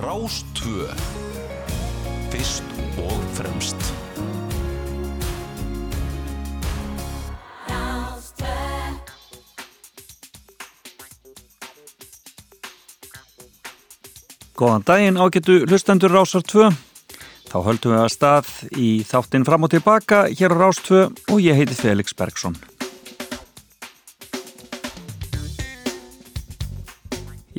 Rástvö Fyrst og fremst Góðan daginn ágættu hlustendur Rásar 2. Þá höldum við að stað í þáttinn fram og tilbaka hér á Rás 2 og ég heiti Felix Bergsson.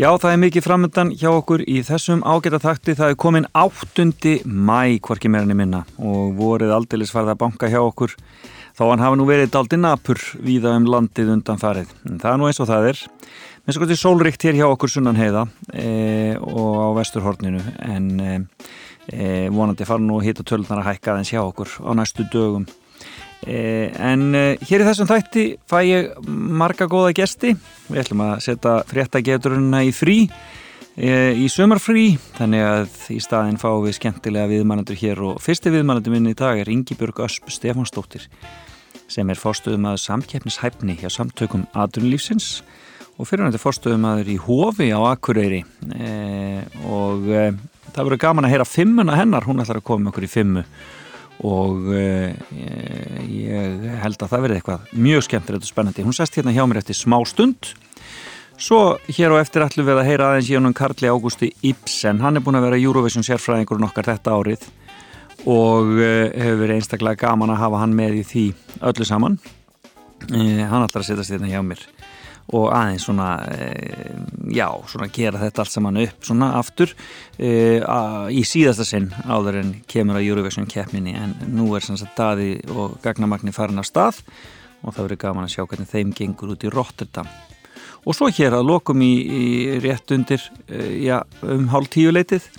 Já, það er mikið framöndan hjá okkur í þessum ágæta þakti. Það er komin 8. mæ, hvorki meirinni minna og voruð aldeilis farið að banka hjá okkur. Þá hann hafa nú verið daldi napur víða um landið undan farið. En það er nú eins og það er minnst okkur til sólrikt hér hjá okkur sunnan heiða e, og á vesturhorninu en e, e, vonandi fara nú hitt og tölunar að hækka aðeins hjá okkur á næstu dögum en e, hér í þessum þætti fæ ég marga góða gesti. Við ætlum að setja fréttageturuna í frí e, í sömarfrí þannig að í staðin fáum við skemmtilega viðmannandur hér og fyrsti viðmannandur minni í dag er Ingi Björg Ösp Stefánsdóttir sem er fórstuðum að samkeppnishæfni hjá samtökum aðrunlífsins og fyrirvændi fórstöðumæður í Hófi á Akureyri. Og það verður gaman að heyra fimmuna hennar, hún ætlar að koma okkur í fimmu og e, ég held að það verði eitthvað mjög skemmtilegt og spennandi. Hún sest hérna hjá mér eftir smá stund. Svo hér og eftir ætlum við að heyra aðeins í honum Karli Ágústi Ibsen, hann er búin að vera Eurovision sérfræðingur nokkar þetta árið. Og hefur verið einstaklega gaman að hafa hann með í því öllu saman. Hann ætlar að setjast hérna hjá mér og aðeins svona, e, já, svona gera þetta allt saman upp svona aftur e, a, í síðasta sinn áður en kemur að Eurovision keppminni en nú er sanns að daði og gagnamagni farin af stað og það verður gaman að sjá hvernig þeim gengur út í Rotterdam. Og svo hér að lokum í, í rétt undir, e, já, um hálf tíu leitið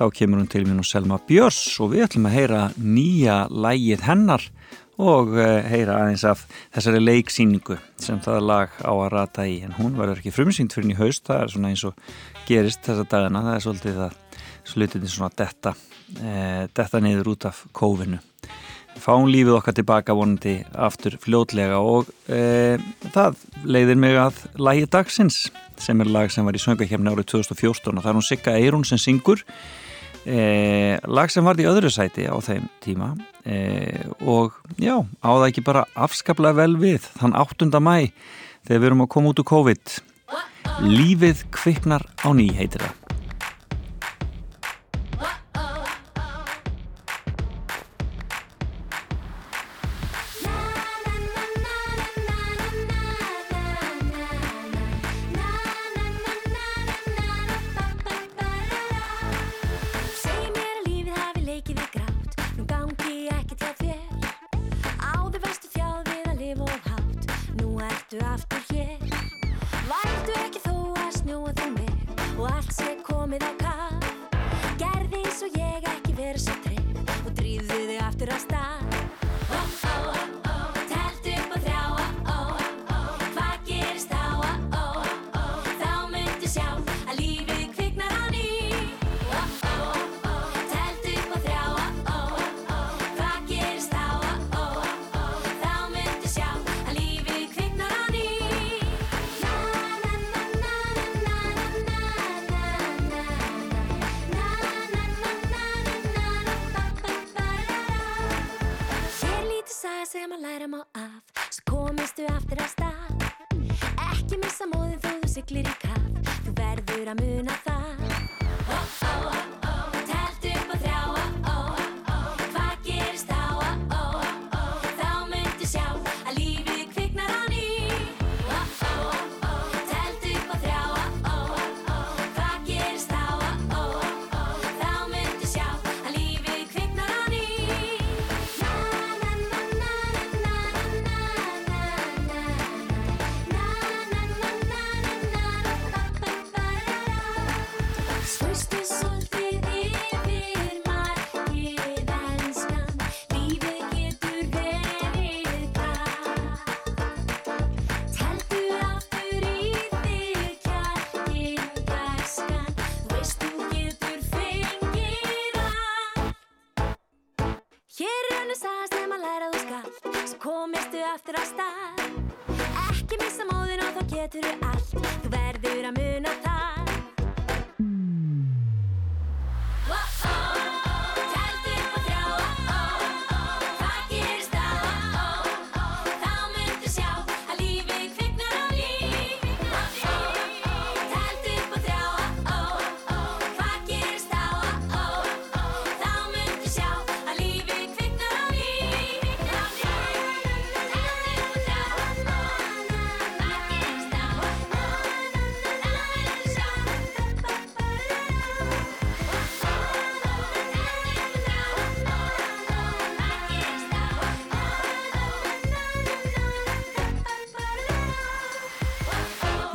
þá kemur hún til minn og Selma Björns og við ætlum að heyra nýja lægið hennar og eh, heyra aðeins af þessari leiksýningu sem það lag á að rata í. En hún verður ekki frumsýnd fyrir í haust. Það er svona eins og gerist þessa dagana. Það er svolítið að slutinni svona detta, e, detta neyður út af kófinu. Fáum lífið okkar tilbaka vonandi aftur fljótlega. Og e, það leiðir mig að lagi dagsins sem er lag sem var í söngahjemni árið 2014 og það er hún Sigga Eirún sem syngur e, lag sem var í öðru sæti á þeim tíma e, og já, á það ekki bara afskaplega vel við þann 8. mæ þegar við erum að koma út úr COVID Lífið kviknar á ný heitir það Ertu aftur hér? Værtu ekki þó að snjóa þú mig og allt sé komið á kall Gerði eins og ég ekki verið svo trygg og dríðu þið aftur á stað.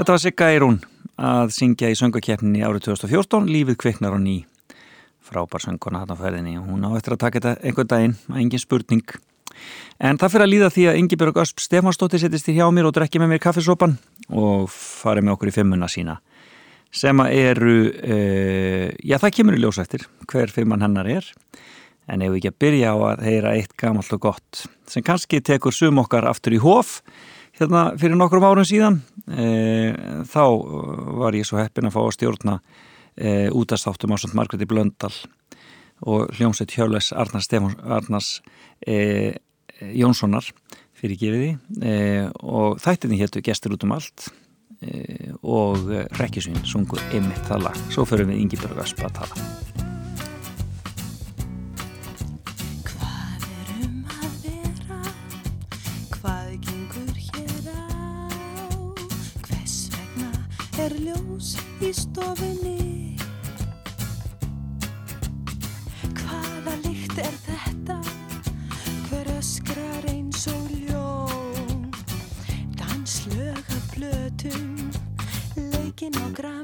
Þetta var Sigga Eirún að syngja í söngakeppninni árið 2014 Lífið kviknar á ný. Frábær sönguna hann á ferðinni og hún á eftir að taka þetta einhvern daginn, engin spurning. En það fyrir að líða því að Ingebjörg Ösp Stefansdóttir settist í hjá mér og drekki með mér kaffisopan og fari með okkur í fimmuna sína sem að eru e, já það kemur í ljósættir hver fimmann hennar er. En ef við ekki að byrja á að heyra eitt gamalt og gott sem kannski tekur sum okkar aftur í hóf hérna fyrir nokkrum árum síðan e, þá var ég svo heppin að fá að stjórna e, útastáttum á samt Margreti Blöndal og hljómsveit Hjáles Arnars, Stefáns, Arnars e, Jónssonar fyrir gefiði e, og þættinni héttu gestur út um allt e, og Rekkjusvín sungu ymmit það lag. Svo förum við Ingi Björg Aspa að tala er ljós í stofinni Hvaða lykt er þetta? Hver öskrar eins og ljón? Danslöga blötum Leikin á grammi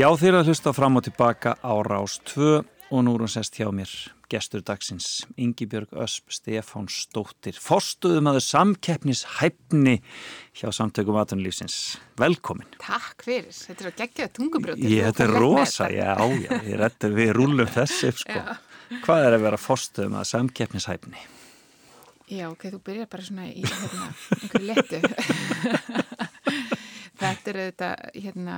Já, þeir að hlusta fram og tilbaka á Rás 2 og nú er hún sest hjá mér gestur dagsins, Ingibjörg Ösp Stefánsdóttir, fórstuðum aður samkeppnishæfni hjá samtökum aðtunlýfsins. Velkomin. Takk fyrir, þetta er að gegja tungubrjóti. Ég, þetta er rosa, já, já, ég rétti við rúlum þessi, sko. Hvað er að vera fórstuðum að samkeppnishæfni? Já, ok, þú byrjar bara svona í hérna, einhverju letu. Þetta er þetta hérna,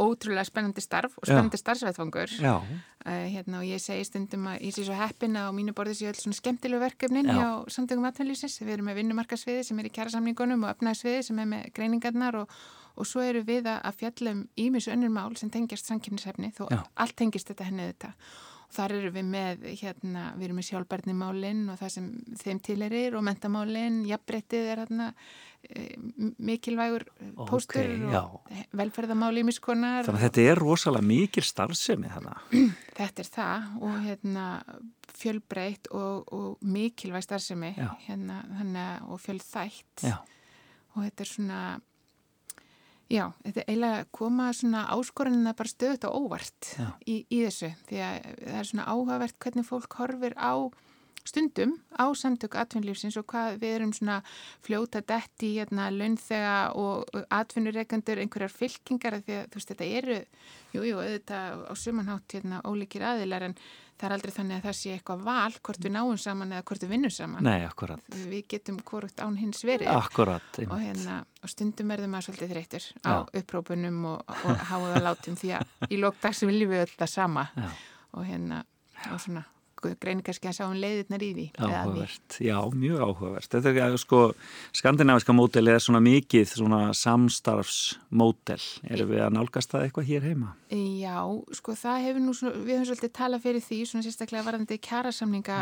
ótrúlega spennandi starf og spennandi starfsveitfangur. Uh, hérna, og ég segi stundum að ég sé svo heppin að á mínu borði séu öll svona skemmtilegu verkefnin Já. hjá samtökum aðtænlýsins. Við erum með vinnumarkasviði sem er í kjærasamningunum og öfnagsviði sem er með greiningarnar og, og svo eru við að að fjalla um ímis önnur mál sem tengjast samkjöfnishefni þó Já. allt tengist þetta henni þetta og þar eru við með hérna, við erum með sjálfbarnimálin og það sem þeim tilerir og mentamálin, jafnbrettið er hérna mikilvægur eh, póstur já. og velferðamáli ímiskonar Þannig að þetta er rosalega mikil starfsemi þannig. Þetta er það og hérna fjölbreytt og, og mikilvæg starfsemi hérna, hérna, og fjölþætt. Já, og þetta er svona já, þetta er eiginlega að koma svona áskoranina bara stöðut og óvart í, í þessu. Því að það er svona áhugavert hvernig fólk horfir á stundum á samtök atvinnlífsins og hvað við erum svona fljóta detti hérna launþega og atvinnureikandur einhverjar fylkingar því að þú veist þetta eru, jú, jú, auðvitað á sumanhátt hérna ólíkir aðilar en það er aldrei þannig að það sé eitthvað val hvort við náum saman eða hvort við vinnum saman nei, akkurat. við getum hvort án hins verið Akkurat. og, hérna, og stundum verðum maður svolítið þreytur á Já. upprópunum og, og háða látum því að í lókdags viljum við öll það sama Já. og hérna og svona greinir kannski að sjá um leiðirnar í því. Áhugavert, já, mjög áhugavert. Þetta er sko, skandinaviska mótel er svona mikið svona samstarfsmótel. Erum við að nálgast það eitthvað hér heima? Já, sko það hefur nú svona, við höfum svolítið talað fyrir því svona sérstaklega varðandi kjærasamninga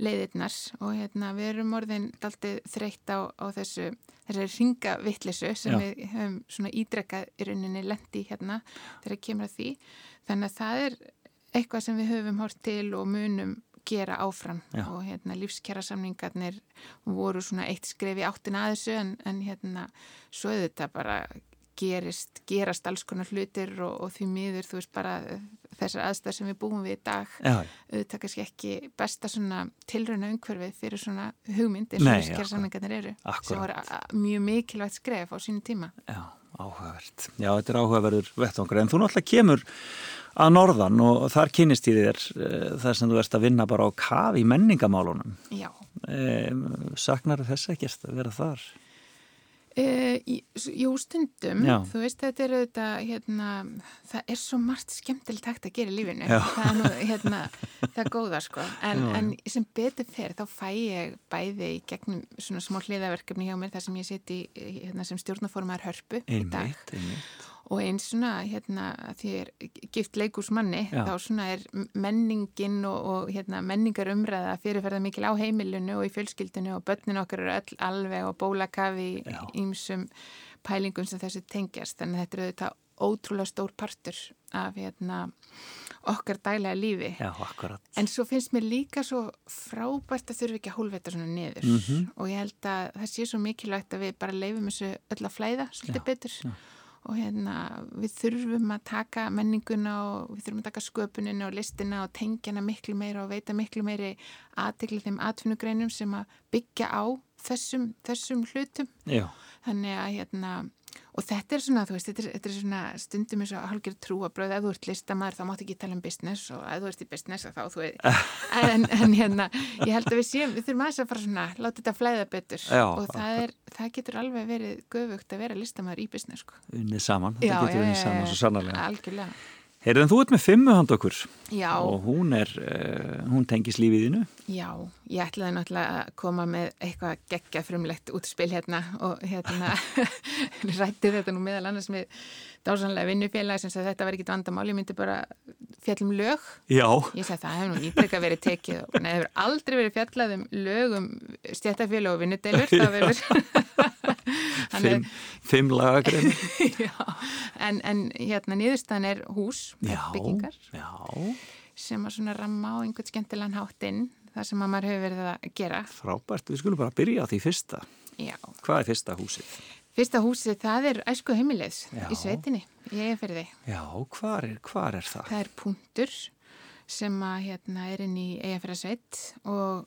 leiðirnar og hérna við erum orðin daldið þreytt á, á þessu þessari ringavittlisu sem Já. við höfum svona ídrekkað í rauninni lendi hérna þegar kemur að því þannig að það er eitthvað sem við höfum hort til og munum gera áfram Já. og hérna lífskjærasamningarnir voru svona eitt skref í áttina að þessu en, en hérna svo er þetta bara gerist, gerast alls konar hlutir og, og því miður þú veist bara þessar aðstæð sem við búum við í dag auðvitað kannski ekki besta svona tilrauna umhverfið fyrir svona hugmynd eins og Nei, lífskjærasamningarnir eru Akkúrat. sem voru mjög mikilvægt skref á sínum tíma já, áhugavert. Já, þetta er áhugaverður vettvangur. En þú náttúrulega kemur að norðan og þar kynist í þér uh, þar sem þú ert að vinna bara á kaf í menningamálunum. Já, Um, saknar þess ekkert að vera þar? Uh, jú, stundum, Já. þú veist, þetta er auðvitað, hérna, það er svo margt skemmtilegt hægt að gera í lífinu, það er nú, hérna, það er góða, sko, en, Já, en sem betur fer, þá fæ ég bæði í gegnum svona smá hliðaverkefni hjá mér, þar sem ég seti hérna, sem stjórnaformaður hörpu í dag Einmitt, einmitt. Og eins svona, hérna, því er gift leikúsmanni, Já. þá svona er menningin og, og hérna, menningar umræða fyrirferða mikil á heimilinu og í fjölskyldinu og börnin okkar eru öll alveg og bólakafi í Já. ýmsum pælingum sem þessu tengjast, þannig að þetta er auðvitað ótrúlega stór partur af hérna, okkar dælega lífi. Já. En svo finnst mér líka svo frábært að þurfi ekki að hólfa þetta svona niður Mhm. og ég held að það sé svo mikilvægt að við bara leifum þessu öll að flæða svolítið betur já. Og hérna við þurfum að taka menninguna og við þurfum að taka sköpunina og listina og tengjana miklu meira og veita miklu meiri aðtekli þeim atvinnugreinum sem að byggja á þessum, þessum hlutum. Já, þannig að hérna og þetta er svona, þú veist, þetta er, þetta er svona stundum eins og hálfgerð trúabröð, ef þú ert listamæður þá máttu ekki tala um business og ef þú ert í business þá þú veit, en, en hérna ég held að við séum, við þurfum aðeins að fara svona láta þetta flæða betur. Já, og það, er, það getur alveg verið göfugt að vera listamæður í business, sko. Unnið saman. Þetta getur unnið saman svo sannarlega. algjörlega. Heyrðan, þú ert með fimmu hand okkur. Já, og hún er, uh, hún tengis lífiðinu. Já, ég ætlaði náttúrulega að koma með eitthvað geggja frumlegt útspil hérna og hérna rætti þetta nú meðal annars með dásanlega vinnufélag sem sagði að þetta var ekkit vandamál, ég myndi bara fjallum lög Já. Ég segi það hefur nú ítrekka verið tekið og það hefur aldrei verið fjallað um lögum stjættafélag og vinnudeilur það verður Fimm, fimm lagagrein. já, en, en hérna niðurstaðan er hús Já, byggingar já. sem að svona ramma á einhvern skemmtilegan háttinn þar sem að maður hefur verið að gera Frábært, við skulum bara byrja á því fyrsta. Já, Hvað er fyrsta húsið? fyrsta húsið það er æsku heimilegs Já. í sveitinni ég er fyrir því Já, hvar er, hvar er það? það er punktur sem að hérna er inn í eigafæra og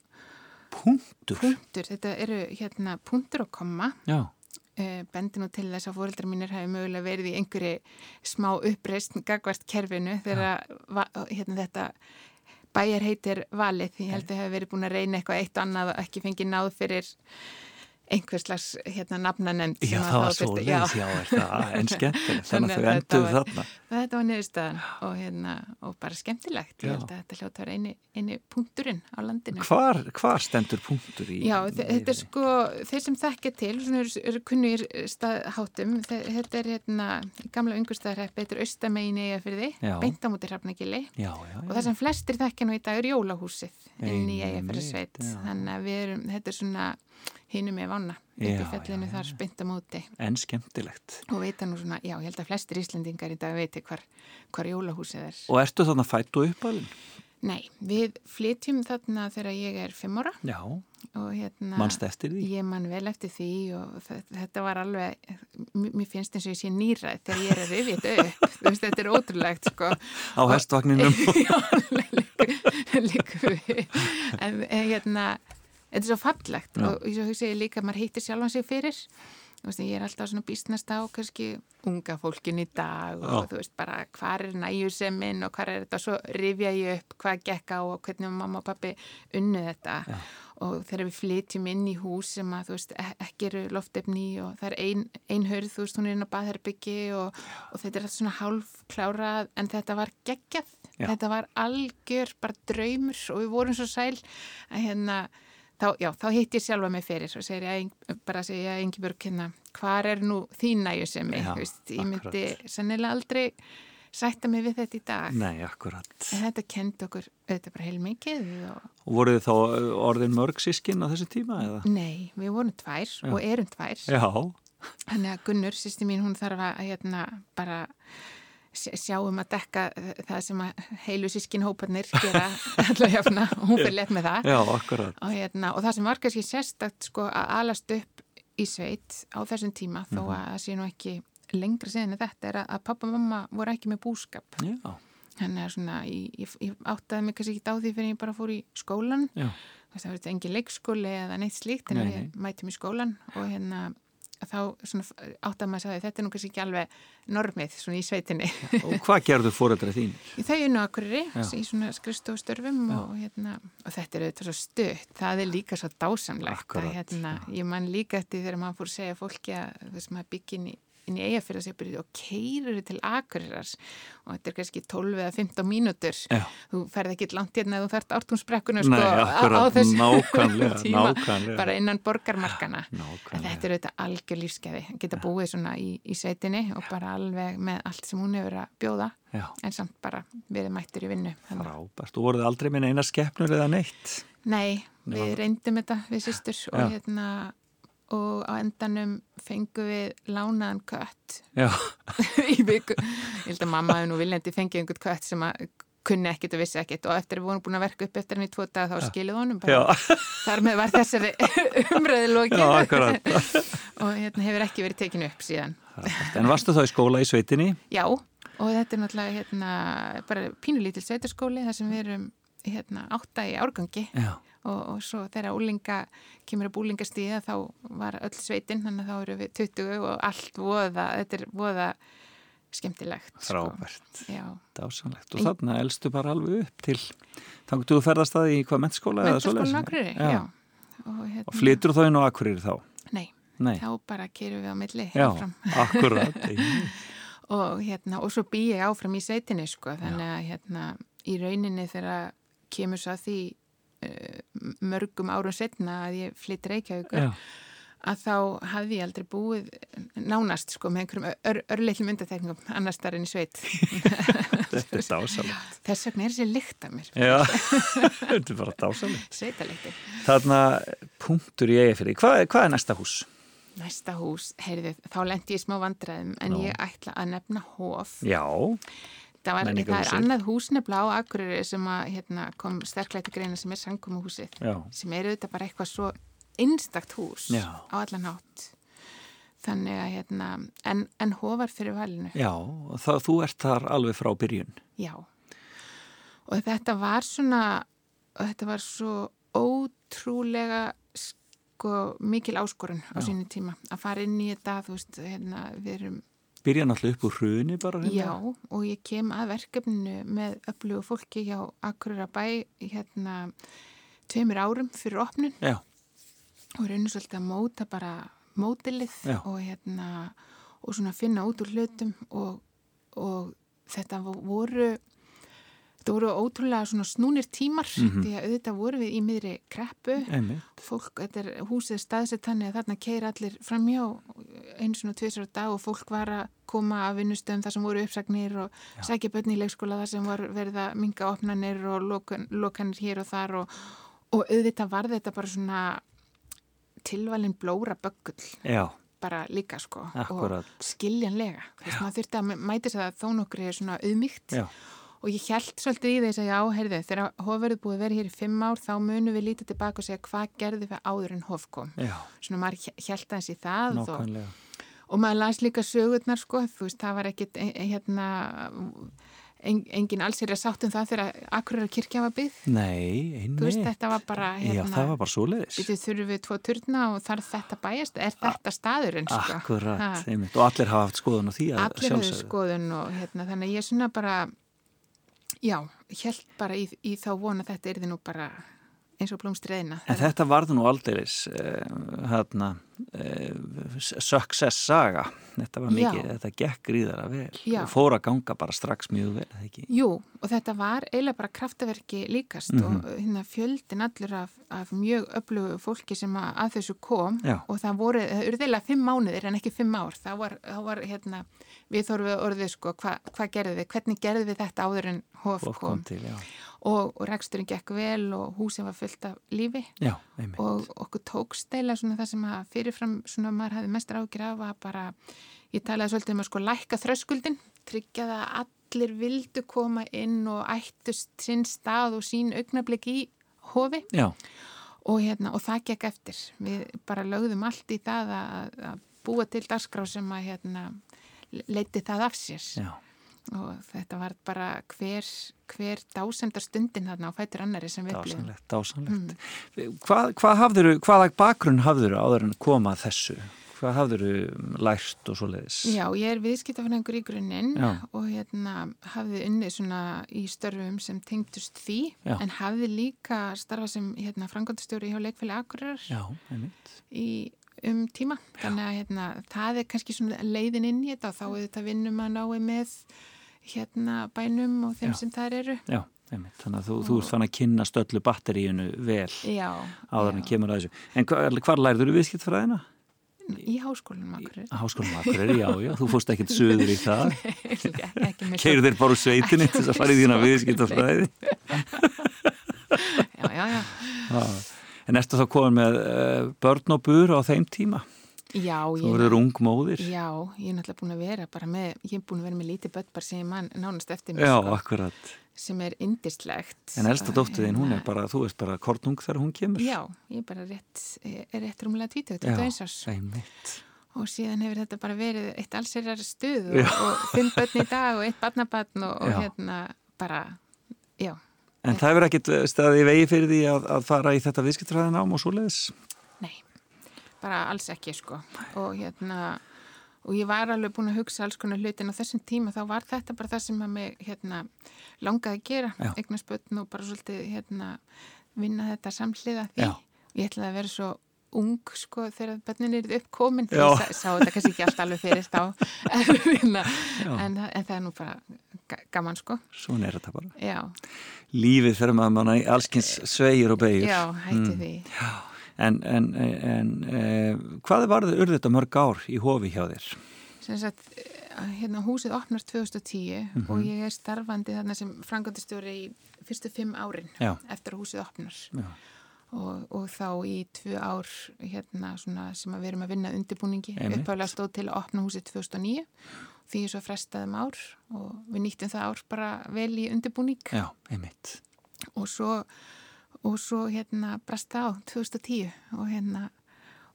Punktur. punktur, þetta eru hérna punktur og komma Já, uh, bendi nú til þess að fóreldrar mínir hafi mögulega verið í einhverju smá uppreist gagvart kerfinu þegar va- hérna, þetta bæjar heitir valið ég held að hafi verið búin að reyna eitthvað eitt annað og ekki fengið náð fyrir einhverslags hérna nafnanemnd Já, það var svo leiðis, já, er það, en skemmtilegt, þannig að þau var- þarna. þetta var niðurstaðan og, hérna, og bara skemmtilegt. Já. ég held að þetta hljóta var eini, eini punkturinn á landinu. Hvar, hvar stendur punktur í? Já, í þe- þetta er sko, þeir sem þekkja til, svona eru, eru kunnir staðháttum, þe- þetta er hérna gamla ungustæðarheppi, þetta er austamegin eiga fyrir því, Já. beint á múti hrafnagili. Og það sem flestir þekkja nú í dag er jólahúsið inn í eiga fyrir sveit, þannig að við erum, þetta er svona hinum með vána, upp í fjallinu já, þar múti En skemmtilegt. og veita nú svona, já, ég held að flestir Íslendingar í dag veiti hvar, hvar jólahúsið er. Og ertu þarna fætt og uppalinn? Nei, við flytjum þarna þegar ég er fimm ára Já, hérna... mannst eftir því? Ég man vel eftir því og þe- þetta var alveg, mér finnst eins og ég sé nýræð þegar ég er að þetta upp. Þú veist, þetta er ótrúlegt, sko. Á hestvagninum? Já, líka við. En hérna, þetta er svo fallegt og svo hugsa ég líka að maður hittir sjálfan sig fyrir. Veist, ég er alltaf svona býstnast á kannski unga fólkin í dag og Já. þú veist bara hvað er næjuseminn og hvað er þetta svo rifja ég upp hvað gekk á og hvernig mamma og pappi unnu þetta Já. og þegar við flytjum inn í hús sem að þú veist e- ekki eru loftefni og það er ein, ein hörð, þú veist hún er inn á baðherbyggi og, og þetta er allt svona hálf klárað en þetta var geggjað Já. þetta var algjör bara draumur og við vorum svo sæl að hérna Þá, já, þá hitt ég sjálfa mig fyrir og segir ég, bara að segja Engibjörg hérna, hvar er nú þín næju sem Já, ég, myndi sennilega aldrei sætta mig við þetta í dag. Nei, akkurat. En þetta kendi okkur auðvitað bara heil mikið og Og voruð þið þá orðin mörg sískin á þessu tíma eða? nei, við vorum tvær og erum tvær. Já, Þannig að Gunnur, sýsti mín, hún þarf að hérna bara sj- sjá um að dekka það sem heilu sískin hóparnir gera allavega jafna og hún fyrir létt með það. já, og, hérna, og það sem var kannski sérstakt sko, að alast upp í sveit á þessum tíma þó Mhm. að það sé nú ekki lengra síðan en þetta er að, pappa og mamma voru ekki með búskap. Þannig að svona, ég, ég, ég áttaði mig kannski ekki á því fyrir ég bara fór í skólan já, það verður engin leikskóli eða neitt slíkt en Nei, við mætum í skólan og hérna þá áttaði maður að sagði þetta er nú kannski ekki alveg normið svona í sveitinni. Og hvað gerðu fóreldra þín? Þau er nú akkurri í svona skristofstörfum og, hérna, og þetta er auðvitað svo stutt, það er líka svo dásamlegt að hérna, ég man líka eftir þegar maður fór að segja fólki að veist maður byggja inn í inn í eigafyrðasepurinn og keirir til Akureyras og þetta er kannski 12 eða 15 mínútur Já. þú ferð ekki langt hérna þú ferð ártúnsbrekkuna sko, á, þessu nákvæmlega, tíma nákvæmlega. bara innan borgarmarkana en Nákvæmlega. þetta er auðvitað algjör lífskeiði geta búið svona í, í sveitinni og bara alveg með allt sem hún hefur að bjóða Já, en samt bara verið mættur í vinnu frábært. Þú voruð aldrei minn eina skeppnur eða neitt? Nei, við reyndum þetta við sýstur og hérna og á endanum fengum við lánaðan kött í viku. Ég held að mamma hefði nú viljandi fengið einhvern kött sem að kunni ekkit og vissi ekkit og eftir að við vorum búin að verka upp eftir henni í tvo dag þá skilið honum. Þar með var þessari já, akkurat. og hérna hefur ekki verið tekinu upp síðan. En varstu þá í skóla í sveitinni? Já, og þetta er náttúrulega hérna, bara pínulítil sveitarskóli þar sem við erum hérna, átta í árgangi og, og svo þegar úlinga kemur upp úlingastíða þá var öll sveitin þannig að þá eru við 20 og allt voða, þetta er voða skemmtilegt. Frábært. Sko. Dásanlegt. Og þarna elstu bara alveg upp til, þannig að þú ferðast það í hvað svoleiðis? mentaskólan Akureyri, Já. já. Og, hérna, Og flytur þá inn á Akureyri þá? Nei, Nei. þá bara kerum við á milli Já, akkurat. og hérna, og svo bý ég áfram í sveitinni sko, þannig að hérna í rauninni þegar kemur svo að því uh, mörgum árum setna að ég flytt Reykjavíkur að þá hafði ég aldrei búið nánast sko með einhverjum ör, örleitlim undatekningum annars þar enn í sveit þetta er dásanlegt. þess vegna er þessi lykt af mér Já, þetta er bara dásanlegt. sveitalekti Þarna punktur í eigafyrir. Hvað, hvað er næsta hús? næsta hús, heyrðu, þá lendi ég smá vandræðum en Nú. ég ætla að nefna hof Já, það, var, það er annað húsnefla á Akureyri sem að, hérna, kom sterklæti greina sem er sangkomuhúsið já, sem er auðvitað bara eitthvað svo einstakt hús Já. á allan hátt þannig að hérna en, en hofar fyrir valinu já, það, þú ert þar alveg frá byrjun. Já. Og þetta var svona, þetta var svo ótrúlega sko mikil áskorun á sínu tíma að fara inn í þetta, þú veist, hérna, við erum, Byrja náttúrulega upp úr hruni bara. hérna. já, og ég kem að verkefninu með öflugu fólki hjá Akureyra bæ, hérna, tveimur árum fyrir opnun Já, og raunir svolítið að móta bara mótilið Já. og hérna og svona finna út úr hlutum og, og þetta vo- voru þetta voru ótrúlega svona snúnir tímar Mhm. því að auðvitað voru við í miðri kreppu. Einmitt, fólk, þetta er húsið staðsett þannig að þarna keir allir framjá einu svona tvisar á dag og fólk var að koma af vinnustöðum þar sem voru uppsagnir og sækja börn í leikskóla þar sem var verið að minga opnanir og lokan, lokanir hér og þar og, og auðvitað var þetta bara svona tilvalin blóra böggull. Já, bara líka sko Akkúrat. og skiljanlega. Þess maður þurfti að mæti þess að þó nokkri er svona auðmygt já, og ég held svolítið í þess að já, heyrðu, þegar hof verið búið vera hér í fimm ár þá munum við lítið tilbaka og segja hvað gerðu við áður en hof kom já, svona maður held aðeins í það og, nákvæmlega. og maður las líka sögurnar sko, þú veist, það var ekkit e- e- hérna en, engin alls er að sátt um það þegar akkurar kirkja var byggð, Nei, þú veist, einmitt. þetta var bara Já, hérna, það var bara. Við þurfum við tvo turna og þarf þetta bæjast, er þetta staðurinn sko? Akkurat, einmitt. Og allir hafa haft skoðun á því að sjálfsögðu. Að ég já, held bara í, í þá vona þetta er nú bara eins og blómstriðina En þetta varð nú aldeilis uh, hérna, uh, success saga. Þetta var mikið, Já. þetta gekk gríðara vel. Já. Og fór að ganga bara strax mjög vel, eða ekki? Jú, og þetta var eiginlega bara kraftaverki líkast Mhm. og hérna fjöldin allur af, af mjög öflugu fólki sem að, að þessu kom Já. og það voru, það eru eiginlega fimm mánuðir en ekki fimm ár, þá var, þá var hérna, við þorfum við orðið sko, hvað hva gerðum við, hvernig gerðum við þetta áður en hof Og kom kom til. Og, og reksturinn gekk vel og húsin var fullt af lífi. Já, og okkur tókst eila svona það sem að fyrirfram svona maður hafði mest ágjur af að bara, ég talaði svolítið um að sko lækka þröskuldin, tryggja það að allir vildu koma inn og ættust sinn stað og sín augnablik í hofi. Já, og, hérna, og það gekk eftir. Við bara lögðum allt í það að, að búa til dagskrá sem að hérna, leiti það af sér. Já. Og þetta var bara hver, hver dásendar stundin þarna á fætur annari sem við upplifum. Dásanlegt, dásanlegt. Hvað, hvað hafðuru, hvaða bakgrunn hafðuru áður en koma þessu? Hvað hafðuru lært og svoleiðis? Já, ég er viðskiptafræðingur í grunninn Já. og hérna hafði unnið svona í störfum sem tengdust því Já. en hafði líka starfa sem hérna frangandastjóri hjá leikfæli Akureyrar Já, einmitt. í um tíma. Þannig að hérna það er kannski svona leiðin inn í þetta og þá er þetta vinnum að nái með hérna bænum og þeim Já. sem þær eru. Já, einmitt. Þannig að þú, þú ert fann að kynna stöllu batteríunu vel Já. áður en kemur að þessu. En hvar, hvar lærður þú viðskiptfræðina? Í háskólanum Akureyrar. Háskólum Akureyri, já, já. Þú fórst ekkert söður í það. Keirur þér bara úr sveitinni til þess að fara í þína viðskiptfræði. Já, já, já. En ertu þá komin með uh, börn og bur á þeim tíma? Já, Þú verður ung móðir. já, ég er náttúrulega búin að vera bara með, ég er búin að vera með lítið börn bara sem ég mann nánast eftir mig, Já, sko, akkurat. sem er indislegt. En elsta dóttir þín, hún er bara, þú veist bara kornung þegar hún kemur. Já, ég er bara rétt, er rétt rúmlega 20, 21 árs einmitt. og síðan hefur þetta bara verið eitt allsherjar stuð og, og fimm börn í dag og eitt barnabarn og, og hérna bara, já. En það hefur ekkert staðið í vegi fyrir því að, að fara í þetta viðskiptræðin ám og svoleiðis? Bara alls ekki sko. Og hérna og ég var alveg búin að hugsa alls konar hlutin á þessum tíma. Þá var þetta bara það sem að mig hérna langaði að gera. Já. eignast börn og bara svolítið hérna vinna þetta samhliða því. Já. ég ætlaði að vera svo ung sko þegar börnin er uppkomin. Já. ég sá, sá þetta kannski ekki allt alveg fyrir þá. En, hérna, en, það- en það er nú bara ga- gaman sko. Svona er þetta bara. já, Lífið fyrir maður manna í allskins sveigir og beigir. já hætti því En, en, en e, hvað urðu þetta mörg ár í hofi hjá þér? sagt, eh, hérna húsið opnar 2010 Mhm. og ég er starfandi þarna sem frangandistjóri í fyrstu fimm árin Já. eftir að húsið opnar Já. og, og þá í tvö ár hérna svona sem að við erum að vinna undirbúningi uppálega stóð til að opna húsið 2009 því ég svo frestaðum ár og við nýttum það ár bara vel í undirbúning Já, einmitt. og svo og svo hérna brast á 2010 og hérna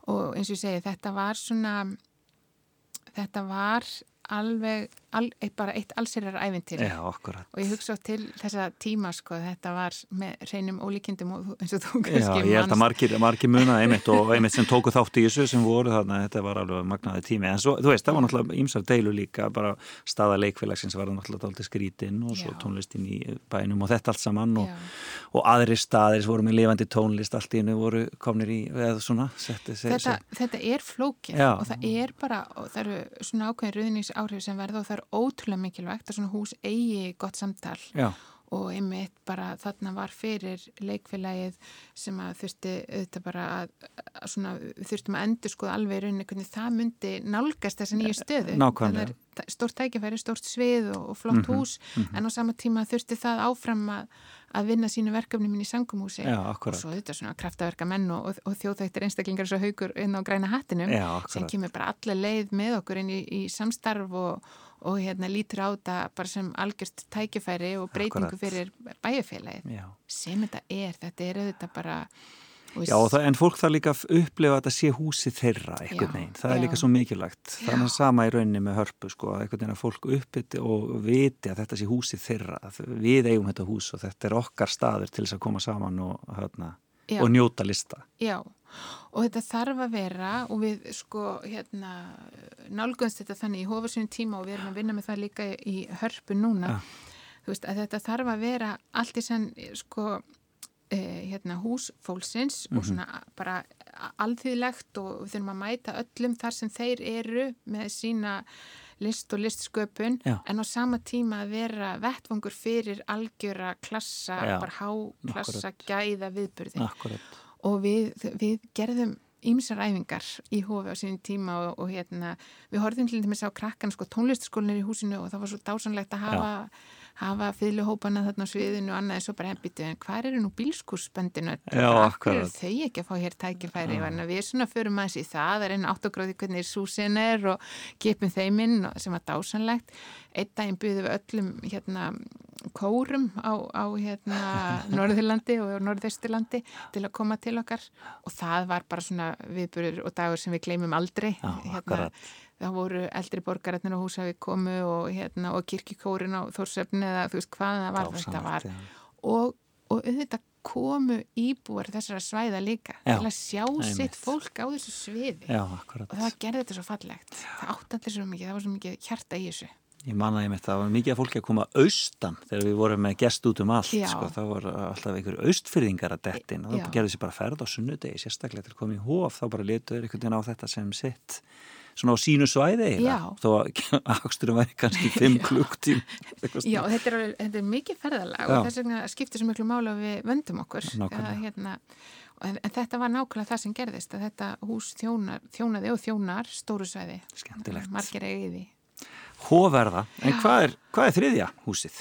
og eins og ég segi þetta var svona þetta var alveg al, eitt, bara eitt allsýrar Já, akkurat. og ég hugsa til þessa tíma sko þetta var með reynum ólíkindum eins og þú Já, kannski ég held að margir, margir munaði einmitt og einmitt sem tóku þátt í þessu sem voru þarna, þetta var alveg magnaði tími en svo, þú veist, það var náttúrulega ímsar deilu líka bara staða leikfélagsins var náttúrulega dálítið skrítinn og svo Já. tónlistin í bænum og þetta allt saman og, Já. og aðri staðir voru með lifandi tónlist allt í hennu voru komnir í eða svona setti, se, þetta, þetta er flókið Já. og það er bara, og það eru svona ákveðin ruðningsáhrif sem verða og það er ótrúlega mikilvægt að svona hús eigi gott samtal. Já, og einmitt bara þarna var fyrir leikfélagið sem að þurfti auðvitað bara að, að svona, þurftum að endur skoða alveg í rauninni hvernig það myndi nálgast þessa nýju stöðu. nákvæmlega. Það er stórt tækifæri, stórt svið og, og flott Mhm, hús en á sama tíma þurfti það áfram að, að vinna sínu verkefni minn í sangumhúsi já, og svo auðvitað svona kraftaverka menn og, og, og þjóðþættir einstaklingar svo haugur inn á græna hattinum Já, sem kemur bara allir leið með okkur inn í, í samstarf og, og hérna lítur á þetta bara sem algjörst tækifæri og breytingu Akkurat. fyrir bæjarfélagið Já. sem þetta er, þetta er auðvitað bara Já, það, en fólk þarf líka að upplifa að þetta sé húsi þeirra Já, veginn, það er já. líka svo mikilvægt þannig að Já. sama í rauninni með hörpu sko, að einhvern veginn að fólk uppbytti og viti að þetta sé húsi þeirra, við eigum þetta hús og þetta er okkar staður til þess að koma saman og, hérna, Já. og njóta lista Já, og þetta þarf að vera og við sko hérna nálgunst þetta þannig í hofasunum tíma og við erum að vinna með það líka í hörpu núna Ja. þú veist að þetta þarf að vera allt í senn sko eh, hérna hús fólksins Mhm. og svona bara alþýðlegt og við þurfum að mæta öllum þar sem þeir eru með sína list og listsköpun Já. en á sama tíma að vera vettvangur fyrir algjöra klassa, Já, bara háklassa gæða viðburði Akkurat, og við, við gerðum ímsar æfingar í hofi á sínum tíma og, og hérna, við horfðum til dæmis á krakkan sko tónlistaskólinir í húsinu og það var svo dásanlegt að hafa, hafa fyrirluhópana þarna á sviðinu og annað en svo bara hefbyttu, en hvað eru nú bílskúrsböndinu Já, akkur eru þau ekki að fá hér tækifæri? Og við svona förum aðeins í það að reyna áttugráði hvernig súsin er og kipum þeim inn og- sem var dásanlegt einn daginn byggðum við öllum hérna kórum á, á hérna Norðurlandi og Norðausturlandi til að koma til okkar. Og það var bara svona viðburður og dagur sem við gleymum aldrei. Já, hérna, það voru eldri borgararnir á húsafi komu og, hérna, og kirkikórin á Þórsöfni eða þú veist hvað það var þetta var. Dásamlegt, já. og, og auðvitað komu íbúar þessara svæða líka Já, til að sjá einmitt. sitt fólk á þessu sviði. Já, og það gerði þetta svo fallegt. Það allir svo mikið, það var svo mikið hjarta í þessu Ég manna ég mitt, það var mikið að fólki að koma austan þegar við vorum með gest út um allt sko, það voru alltaf einhver austfyrðingar að dettin og það gerði sér bara ferð á sunnudegi sérstaklega til að koma í hóf, þá bara letuður einhvern veginn á þetta sem sitt svona á sínu svæði þó að aksturum væri kannski 5 klukktím Já, þetta er, þetta er mikið ferðalag Já. og þess vegna skiptir svo miklu mála að við vöndum okkur. Að, hérna, en, en þetta var nákvæmlega það sem gerðist að þetta hús þjónar, þjónaði og þjónar stóru svæði. Margir eigiði Hóverða, en hvað er, hvað er þriðja húsið?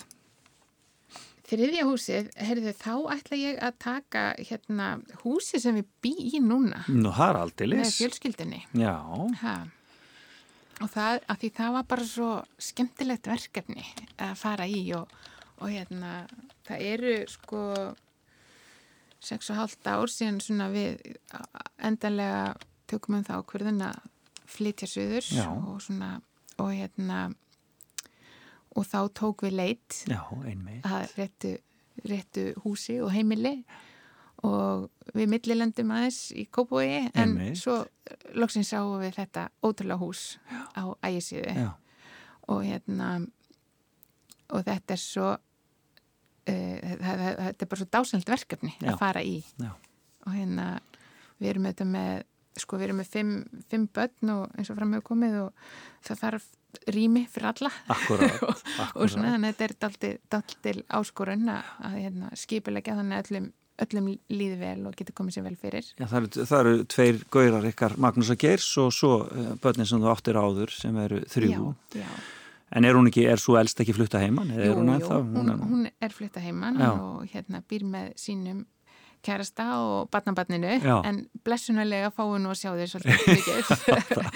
Þriðja húsið, heyrðu, þá ætla ég að taka hérna húsið sem við bý í núna Nú, það er með aldeilis fjölskyldinni. Já, Ha. Og það, að því það var bara svo skemmtilegt verkefni að fara í og, og hérna, það eru sko sex og hálft ár síðan svona við endanlega tökum um það ákverðin að flytja söður Já. og svona, og hérna og þá tók við leit. Já, einmitt. Að réttu, réttu húsi og heimili og við millilendum aðeins í Kópói en Einmitt. svo loksins sáum við þetta ótrúlega hús á ægisíðu. Já, og hérna og þetta er svo uh, þetta, er bara svo dásanlegt verkefni Já. að fara í. Já, og hérna við erum þetta með sko við erum með fimm, fimm börn og eins og fram hefur komið og það þarf rými fyrir alla akkurat, og svona akkurat. þannig að þetta er daltil, daltil áskorun að, hérna, skipilegja þannig að öllum, öllum líði vel og getur komið sér vel fyrir. Já, það, eru, það eru tveir gaurar ykkar Magnús og Geirs og svo uh, börnin sem þú áttir áður sem eru þrjú Já, já. En er hún ekki, er svo elst ekki flutta heiman? Eða Jú, er hún jú, hún, er, hún er flytta heimann og hérna býr með sínum kærasta og barnabarninu Já. en blessunarlega fáum nú að sjá þeir svolítið mikið.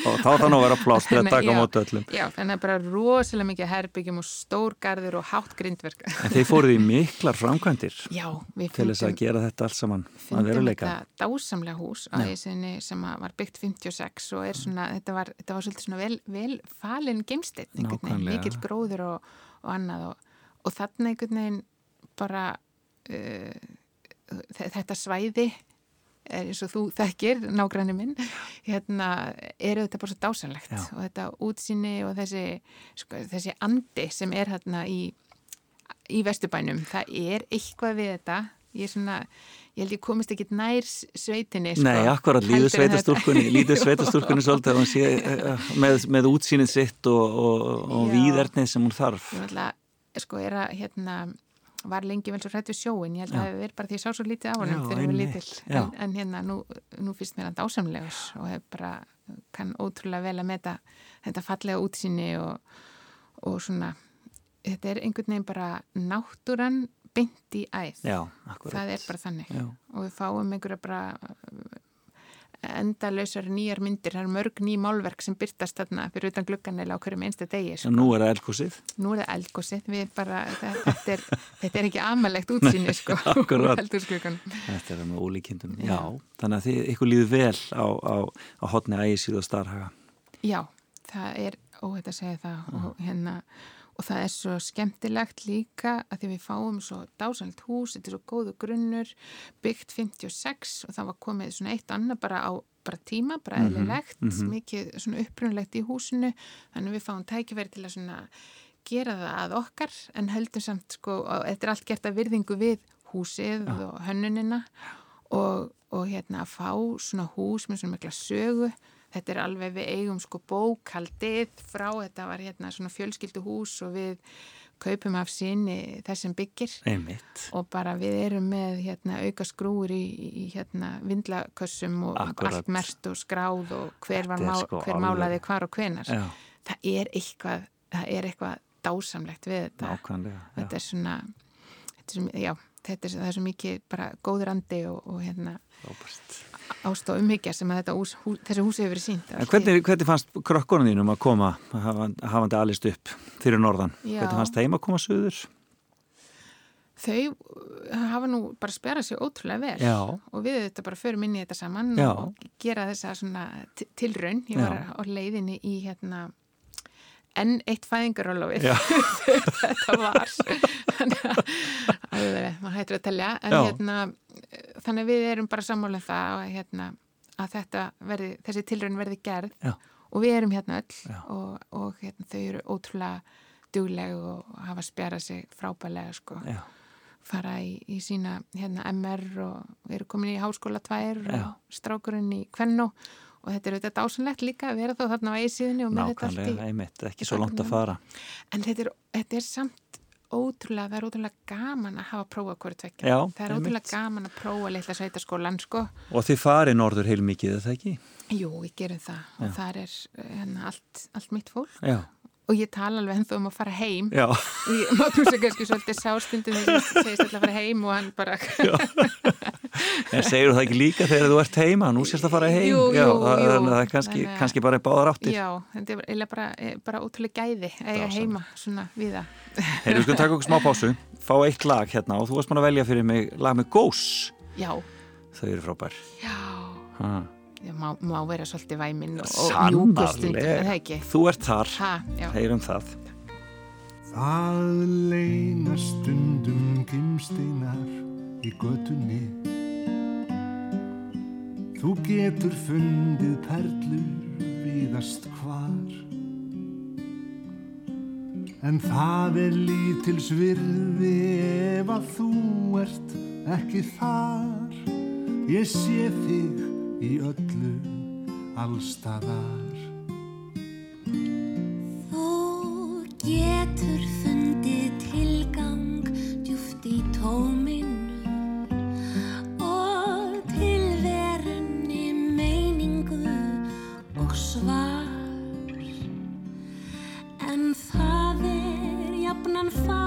og þá þannig að vera plást til að Þannig, taka á já. móti öllum. Já, þannig að bara rosalega mikið herbyggjum og stórgarður og hátt grindverk. En þeir fóruð í miklar framkvæmdir Já, við til þess að gera þetta allt saman að veruleika. þetta dásamlega hús á þessinni sem var byggt 56 og svona, þetta var, þetta var svolítið svona vel, vel falin Nákvæmlega. mikill gróður og, og annað og, og þarna einhvern veginn bara uh, þetta svæði er eins og þú þekkir, nágranni minn hérna, er þetta bara svo dásanlegt Já. og þetta útsýni og þessi, sko, þessi andi sem er hérna í, í vesturbænum, það er eitthvað við þetta. Ég er svona, ég held ég komist ekki nær sveitinni sko, Nei, akkurat, líður sveitastúrkunni líður sveitastúrkunni svolítið sé eh, með, með útsýnið sitt og, og, og víðernið sem hún þarf. Ég ætla, sko, er að, hérna, var lengi vel svo hrætt við sjóin, ég held að það verið bara því ég sá svo lítið á Já, þegar ég var lítill. já. En, en hérna, nú, nú finnst mér hann dásamlegur og hef bara, kann ótrúlega vel að meta þetta fallega útsýni og, og svona, þetta er einhvern veginn bara náttúran í æð. Já, Það er bara þannig. Já. Og við fáum einhverja bara endalausar nýjar myndir, það eru mörg ný málverk sem byrtast þarna fyrir utan gluggan eða á hverjum einsta degi. sko. Nú er það elgúsið Nú er það eldgósið, við bara, þetta, þetta, er, þetta er ekki amalegt útsýni, sko, eldgóssklugan. Þetta er með ólíkindum. Já, þannig að þið, ykkur líður vel á, á, á hotni ægisíð og starhaga. Já, það er óhætt að segja það og, hérna, og það er svo skemmtilegt líka að því við fáum svo dásanlegt hús, þetta er svo góðu grunnur, byggt 56 og það var komið svona eitt annað bara á bara tíma, bara eðlilegt, mikið svona upprunlegt í húsinu, þannig við fáum tækifæri til að svona gera það að okkar en höldum samt sko, þetta er allt gert að virðingu við húsið og hönnunina og, og hérna að fá svona hús með svona mikla sögu þetta er alveg við eigum sko bókaldið frá, þetta var hérna svona fjölskyldu hús og við kaupum af sinni þessum byggir. Einmitt. Og bara við erum með hérna auka skrúur í, í hérna vindlakössum og Akkurat. allt merst og skráð og hver, er má, sko hver málaði hvar og hvenar Já, það er eitthvað það er eitthvað dásamlegt við þetta. Nákvæmlega þetta er svona þetta er, já, þetta er, það er svo mikið bara góður andi og, og hérna ást og umhyggja sem að þetta hús, hús, þessi hús hefur verið sínt hvernig, hvernig fannst krökkunum þínum að koma hafandi, alist upp fyrir norðan? Já. Hvernig fannst þeim að koma suður? þau uh, hafa nú bara spjarað sér ótrúlega vel Já. og við þetta bara förum inn í þetta saman Já. og gera þessa tilraun ég var á leiðinni í hérna enn eitt fæðingarólofið Já. þetta var. Alveg, maður hættur að telja. En Já. hérna þannig að við erum bara sammála um það að, hérna, að þetta verði, þessi tilraun verði gerð. Já. og við erum hérna öll og, og hérna, þau eru ótrúlega dugleg og hafa spjarað sig frábælega sko. Já, fara í, í sína hérna, MR og eru komin í háskóla tvær og strákurinn í Kvennó og þetta er auðvitað dásanlegt líka að vera þá þarna á eisiðinni og með þetta allt nákvæmlega, í einmitt, ekki svo langt að fara. En þetta er, þetta er samt ótrúlega, það er ótrúlega gaman að hafa prófa hverju tvekja, Já, það er einmitt. ótrúlega gaman að prófa litla sveitaskólan sko, Og þið farið norður heil mikið, er það ekki? jú, við gerum það. Og það er hérna, allt, allt mitt fólk. Já, og ég tala alveg ennþá um að fara heim. Já, og ég Magnús er kannski svolítið sástundin þegar ég segist alltaf að fara heim og hann bara en segir það ekki líka þegar þú ert heima, nú sérst að fara heim. Jú, Já, jú, það, jú. að það er kannski, Þannig að- kannski bara báðar áttir. Já, þetta er bara, eh, bara ótrúlega gæði að eiga Dásamlegt. heima svona við það. Heyrðu, við skulum taka okkur smá pásu, fá eitt lag hérna og þú varst maður að velja fyrir mig lag með Ghost Já, Þau eru frábær. Já, ha. Má, má vera svolítið væminn og, er ekki? Þú ert þar, Ha, heyrum það. Það leina stundum gimsteinar í götunni. Þú getur fundið perlur víðast hvar. En það er lítils virði ef að þú ert ekki þar. Ég sé þig í öllu allstaðar Þú getur fundið tilgang djúft í tóminu og tilverunni meiningu og svar. En það er jafnan fánýtt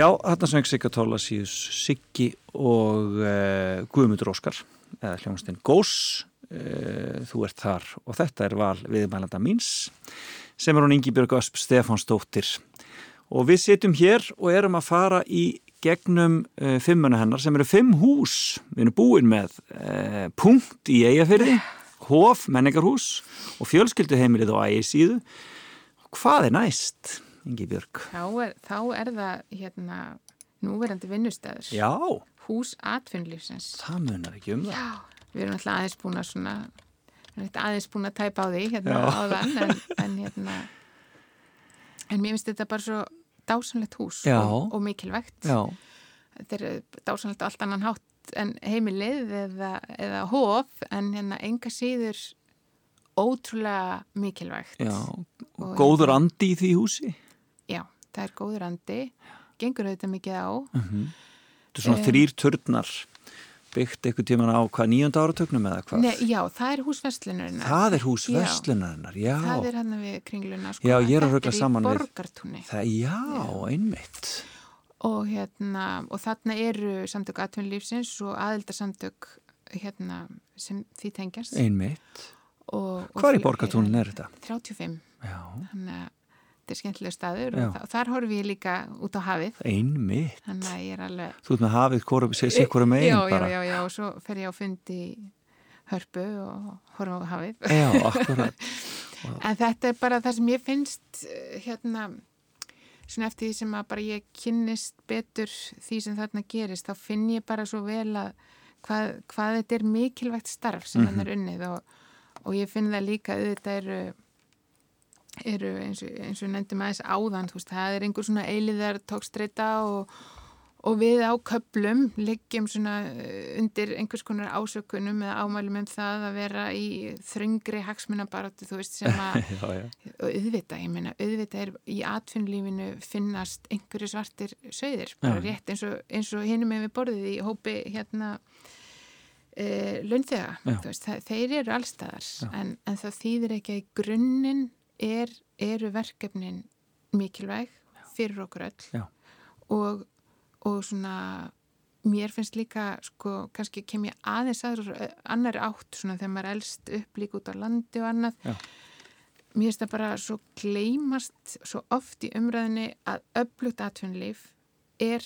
Já, þarna söng Sigga Tólasíus Siggi og uh, Guðmundur Óskar eða hljónstinn Gós uh, þú ert þar og þetta er val viðmælanda míns sem er hún Ingi Björg Ösp Stefánsdóttir. Og við sitjum hér og erum að fara í gegnum uh, fimmuna hennar sem eru fimm hús. Við erum búin með punkt í eigafyrði hof, menningarhús og fjölskylduheimilið á ægisíðu. Hvað er næst, Ingi Björg? Þá er, þá er það hérna núverandi vinnustæður. Já, Hús atvinnlífsins. það munar ekki um það Já, við erum alltaf aðeins búin að svona, aðeins búin að tæpa á því hérna Já. áðan, en, en hérna, en mér finnst þetta bara svo dásanlegt hús og, og mikilvægt. Já, Þetta er dásanlegt á allt annan hátt en heimilið eða, eða hof, en hérna enga síður ótrúlega mikilvægt. já, Og góður hérna- andi í því húsi það er góður andi, gengur auðvitað mikið á. Þetta er svona Eh. þrýr turnar byggt einhvern tíman á hvað nýjönda áratögnum eða hvað? Nei, já, það er hús verslunarinnar. Það er hús Já. já. Það er hann við kringluna, sko. Já, ég er að rugla saman við-. Það, já, einmitt. Og hérna, og þarna eru samtök atvinnulífsins og aðildarsamtök hérna sem því tengjast. Einmitt. Og, og Hvar í borgartúnin er þetta? 35. Já, Þannig að þetta er skemmtilega staður Já. og, þa- og þar horfi ég líka út á hafið. einmitt. Er alveg... Þú ert með hafið hvorum megin já, bara. Já, já, já, og svo fer ég á fundi hörpu og horfa á hafið. Já, akkurat. En þetta er bara það sem ég finnst eh, hérna svona eftir því sem að bara ég kynnist betur því sem þarna gerist þá finn ég bara svo vel að hvað, hvað þetta er mikilvægt starf sem hann er unnið og, og ég finn það líka auðvitað eru eru eins og, eins og nefndum aðeins áðan þú veist, það er einhver svona eiliðar tókstreita og, og við á köplum liggjum svona eh, undir einhvers konar ásökunum eða ámælum um það að vera í þröngri hagsmunabaratu þú veist sem að Já, já. og auðvitað, ég meina, auðvitað er í atfinnlífinu finnast einhverju svartir sögðir, bara Já. rétt eins og, eins og hinum með við borðið í hópi hérna e, launþega, þú veist, það, þeir eru allstaðar, en, en það þýðir ekki að í grunninn er, eru verkefnin mikilvæg fyrir okkur öll Já. og, og svona mér finnst líka, sko, kannski kem ég aðeins aður annari átt svona þegar maður elst upp líka út á landi og annað Já. mér finnst það bara svo gleymast svo oft í umræðinni að öflugt atvinnulíf er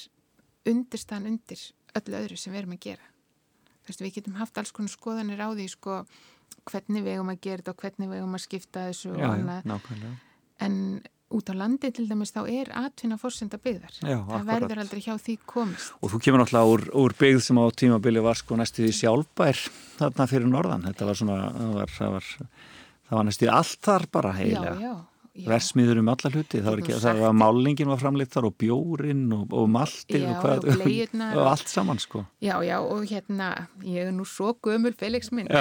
undirstaðan undir öllu öðru sem við erum að gera. Veist, við getum haft alls konar skoðanir á því, sko, hvernig við eigum að gera þetta og hvernig við eigum að skipta þessu Já, já. En út á landi til dæmis þá er atvinna fórsenda byggðar. Já, það akkurat. verður aldrei hjá því komist. Og þú kemur náttúrulega úr, úr byggð sem á tímabili var sko næstu því sjálfbær þarna fyrir norðan. Þetta var svona, það var, það var, það var næstu allt þar bara heilega. Versmiður um alla hluti, það var ekki, það var málingin var framleitt þar og bjórin og, og maltið Já, og hvað, og og allt saman sko. Já, já, og hérna, ég er nú svo gömul Felix minn. Ég,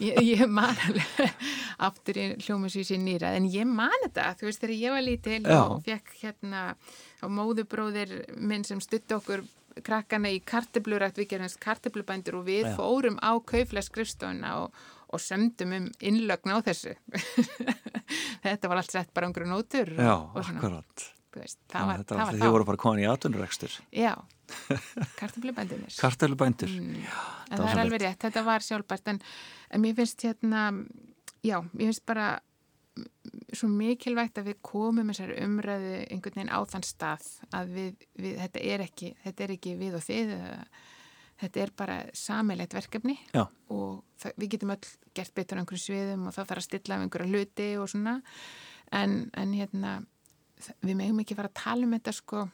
ég, ég man aftur í hljómusvísi nýra, en ég man þetta, þú veist, þegar ég var lítil Já. og fekk hérna á móðubróðir minn sem stutti okkur krakkana í karteblurækt, við gerum karteblubændur og við Já. fórum á kauflega skrifstofuna og, og sömdum um innlögn á þessu þetta var allt sett bara um einhverju nótur og, Já, akkurat. veist, það var, þetta það var Þið þá voru bara komin í atvinnurekstur. já, kartöflubændunis Kartelubændur. Mm. það er alveg rétt, þetta var sjálfbært en, en mér finnst hérna já, mér finnst bara mm, svo mikilvægt að við komum þessari umræðu einhvern veginn á þann stað að við, við þetta, er ekki, þetta er ekki við og þið eða, þetta er bara samilegt verkefni Já. og það, við getum öll gert betur á einhverju sviðum og það þarf að stilla af einhverja hluti og svona en, en hérna við megum ekki fara að tala um þetta sko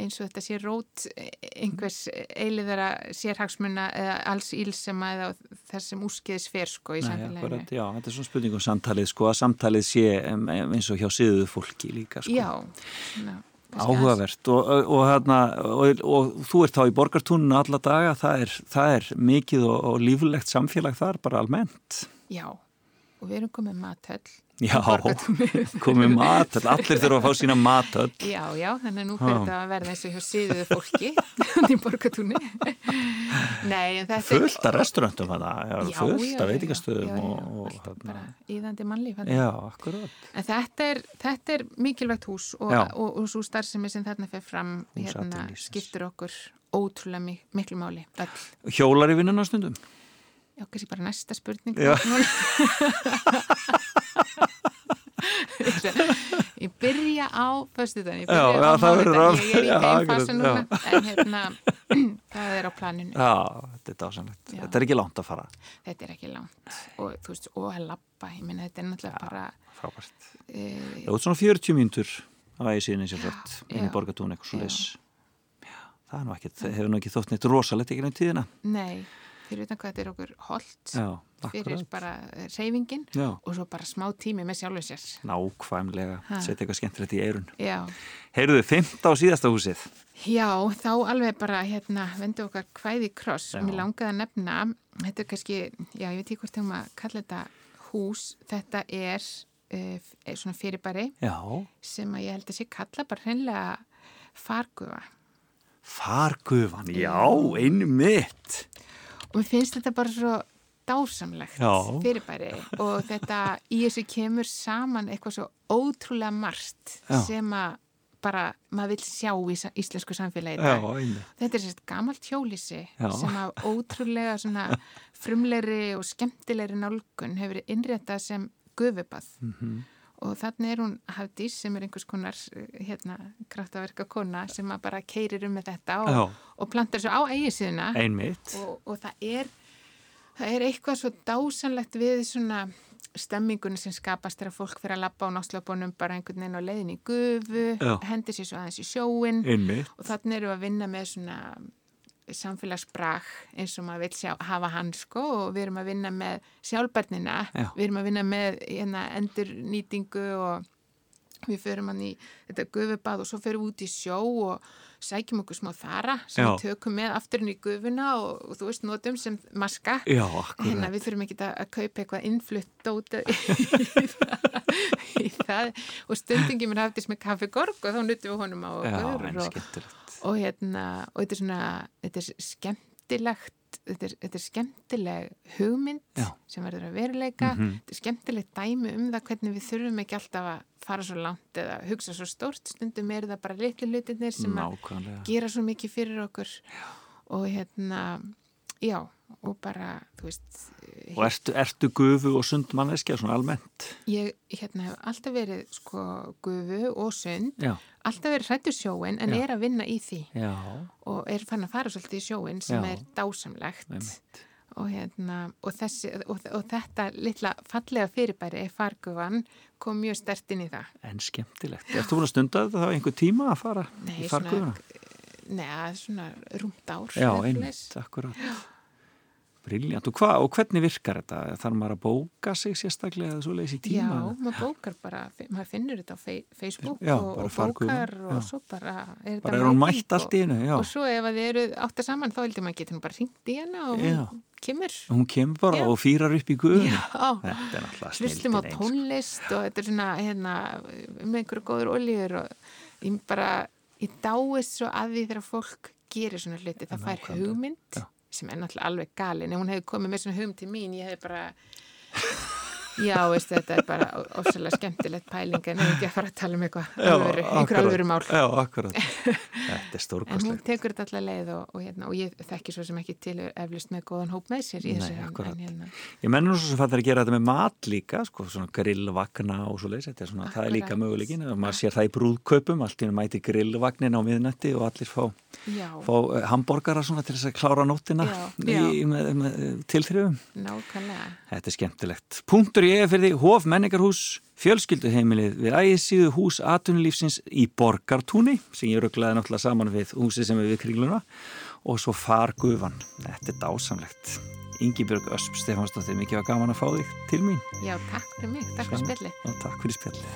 eins og þetta sé rót einhvers eiliðara sérhagsmuna eða alls ílsema eða þess sem úrskiðis fer sko í samfélaginu. akkurat, já, þetta er svona spurning um samtalið, sko, að samtalið sé eins og hjá siðuðu fólki líka, sko. Já, svona, Áhugavert og, og, og, hérna, og, og þú ert þá í borgartúninu alla daga, það er, það er mikið og, líflegt samfélag þar bara almennt. Já, og við erum komið matöll. Já, komið matöll, allir þurfa að fá sína matöll. Já, já, þannig að nú fyrir þetta að verða eins og hjá síðuðu fólki í borgatúni. Nei, en þetta Fullt af restaurantum Já, fullt af veitingastöðum og, og bara íðandi mannlíf. þarna. já, akkurat. En þetta er, þetta er mikilvægt hús og, Já. og, og svo starfsemi sem þarna fer fram hérna, skiptur okkur ótrúlega mik miklu máli. Hjólar í vinnuna stundum? Já, kannski bara næsta spurning. Ég byrja á föstudag, ég Já, byrja já, á að- ég er í þeim fasa núna, en hérna, það er á planinu. Já, þetta er dásanlegt. Þetta er ekki langt að fara. Þetta er ekki langt og þú veist, og að lappa, ég meina þetta er náttúrulega bara, Frábært. e, Það er svona 40 mínútur á ægi síðan eins og flott inn í borgatún eitthvað svo Já. leys. Það er nú ekkert, það hefur nú ekki þótt neitt rosalegt ekki nefn tíðina. nei, fyrir utan hvað þetta er okkur holdt, fyrir akkurat. bara reyfingin Já, og svo bara smá tími með sjálfur sér. nákvæmlega. Setja eitthvað skemmtilegt í eirun. Já. Heyrðu, 15 á síðasta húsið. Já, þá alveg bara hérna vendu okkar kvæði kross. Já. Mér langaði að nefna, þetta er kannski, já ég veit ekki hvort þegar maður kalla þetta hús, þetta er uh, svona fyrirbæri Já, sem að ég held að sé kalla bara hreinlega fargufa. fargufan, já, einu mitt. Og mér finnst þetta bara svo dásamlegt Já. fyrirbæri og þetta í þessu kemur saman eitthvað svo ótrúlega margt Já. sem að bara maður vil sjá í íslensku samfélagi. Þetta er sérst gamalt hjólísi Já. sem af ótrúlega svona frumlegri og skemmtilegri nálgun hefur innréttað sem gufubað Mhm. Og þannig er hún Hafdís sem er einhvers konar eh, hérna kraftaverka kona sem bara keirir um með þetta og, og plantar svo á eigi síðuna Ein mitt. og, og það er það er eitthvað svo dásanlegt við svona stemmingunni sem skapast þegar fólk fyrir að lappa á náttslöpunum bara einhvern veginn á leiðin í gufu Já. hendur sér svo aðeins í sjóin Ein mitt. og þannig við að vinna með svona samfélagsbrag eins og maður vil sjá, hafa hann sko og við erum að vinna með sjálfbarnina Já. við erum að vinna með hérna, endur nýtingu og við förum hann í þetta gufubað og svo förum við út í sjó og sækjum okkur smá þara sem Já. við tökum með afturinn í gufuna og, og þú veist notum sem maska Já, hérna við þurfum ekki að, að kaupa eitthvað innflutt dóta í, það, og stundingi mér hafðist með kaffegorg og þá nutum við honum á okkur og. Og hérna og þetta er svona, þetta er skemmtilegt þetta er, þetta er skemmtileg hugmynd Já. sem verður að veruleika. Mhm. þetta er skemmtilegt dæmi um það hvernig við þurfum ekki alltaf að fara svo langt eða hugsa svo stórt. Stundum er það bara litlu hlutinir sem að gera svo mikið fyrir okkur. Og hérna já, og bara, þú veist Og ertu, ertu gufu og sund manneskja svona almennt? ég hérna hef alltaf verið sko gufu og sund Já. alltaf verið hrættu sjóin en Já. er að vinna í því Já, og er fann að fara svolítið í sjóin sem er dásamlegt einmitt. og, hérna, og, þessi, og, og þetta litla fallega fyrirbæri fargufan kom mjög stert inn í það En skemmtilegt. Ertu búin að stunda þetta þá einhver tíma að fara Nei, í fargufuna? neða, svona rúmt ár Já, einmitt, svoleiðis. Briljant. Og, og hvernig virkar þetta? Þarf maður að bóka sig sérstaklega eða svo leiðis í Já, tíma? maður bókar bara, maður finnur þetta á Facebook Já, og, og bókar og já. svo bara er þetta Bara mæting mætt allt í einu, já. og, og svo ef að þið eru áttar saman þá heldur maður getur nú bara ringt í hana og Já. hún kemur Hún kemur bara Já. og fýrar upp í guðun. Já, Þetta hlustum á eins. tónlist og þetta er svona hérna, með einhverju góður oljur og ég bara, ég dáist svo að því þegar fólk gerir svona hluti, það fær hugmynd Já. Sem er náttúrulega alveg galin, ef hún hefði komið með svona hugmynd til mín, ég hefði bara Já, veistu, þetta er bara ofsalega skemmtilegt pæling en ekki að fara að tala um eitthvað alvöru, einhver akkurat. alvöru mál. Já, akkurat. Þetta er En hún tekur þetta allar leið og, og, hérna, og ég þekki svo sem ekki til eflust með góðan hóp með sér í Nei, þessu. en- akkurat. En, hérna, Ég menn nú svo sem er að gera þetta með mat líka, sko, svona grillvagna og svo leiðis, þetta er svona, það er líka Akkurat. möguleikin, og maður sér það í brúðkaupum, allt í henni mæti grillvagnin á miðnætti og allir fá, fá eh, hambúrgara svona til þess að klára nóttina Já, í, já. með, með er fyrir því Hof menningarhús, fjölskylduheimilið við ægisíðu hús atunlífsins í Borgartúni, sem ég rugglaði náttúrulega saman við húsið sem er við kringluna og svo Fargufan. Þetta er dásamlegt. Ingibjörg Ösp Stefansdóttir, mikið var gaman að fá þig til mín. Já, takk fyrir mig, takk fyrir spilli. Og takk fyrir spjallið.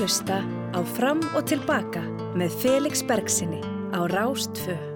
Að hlusta á Fram og Tilbaka með Felix Bergsinni á Rástfö.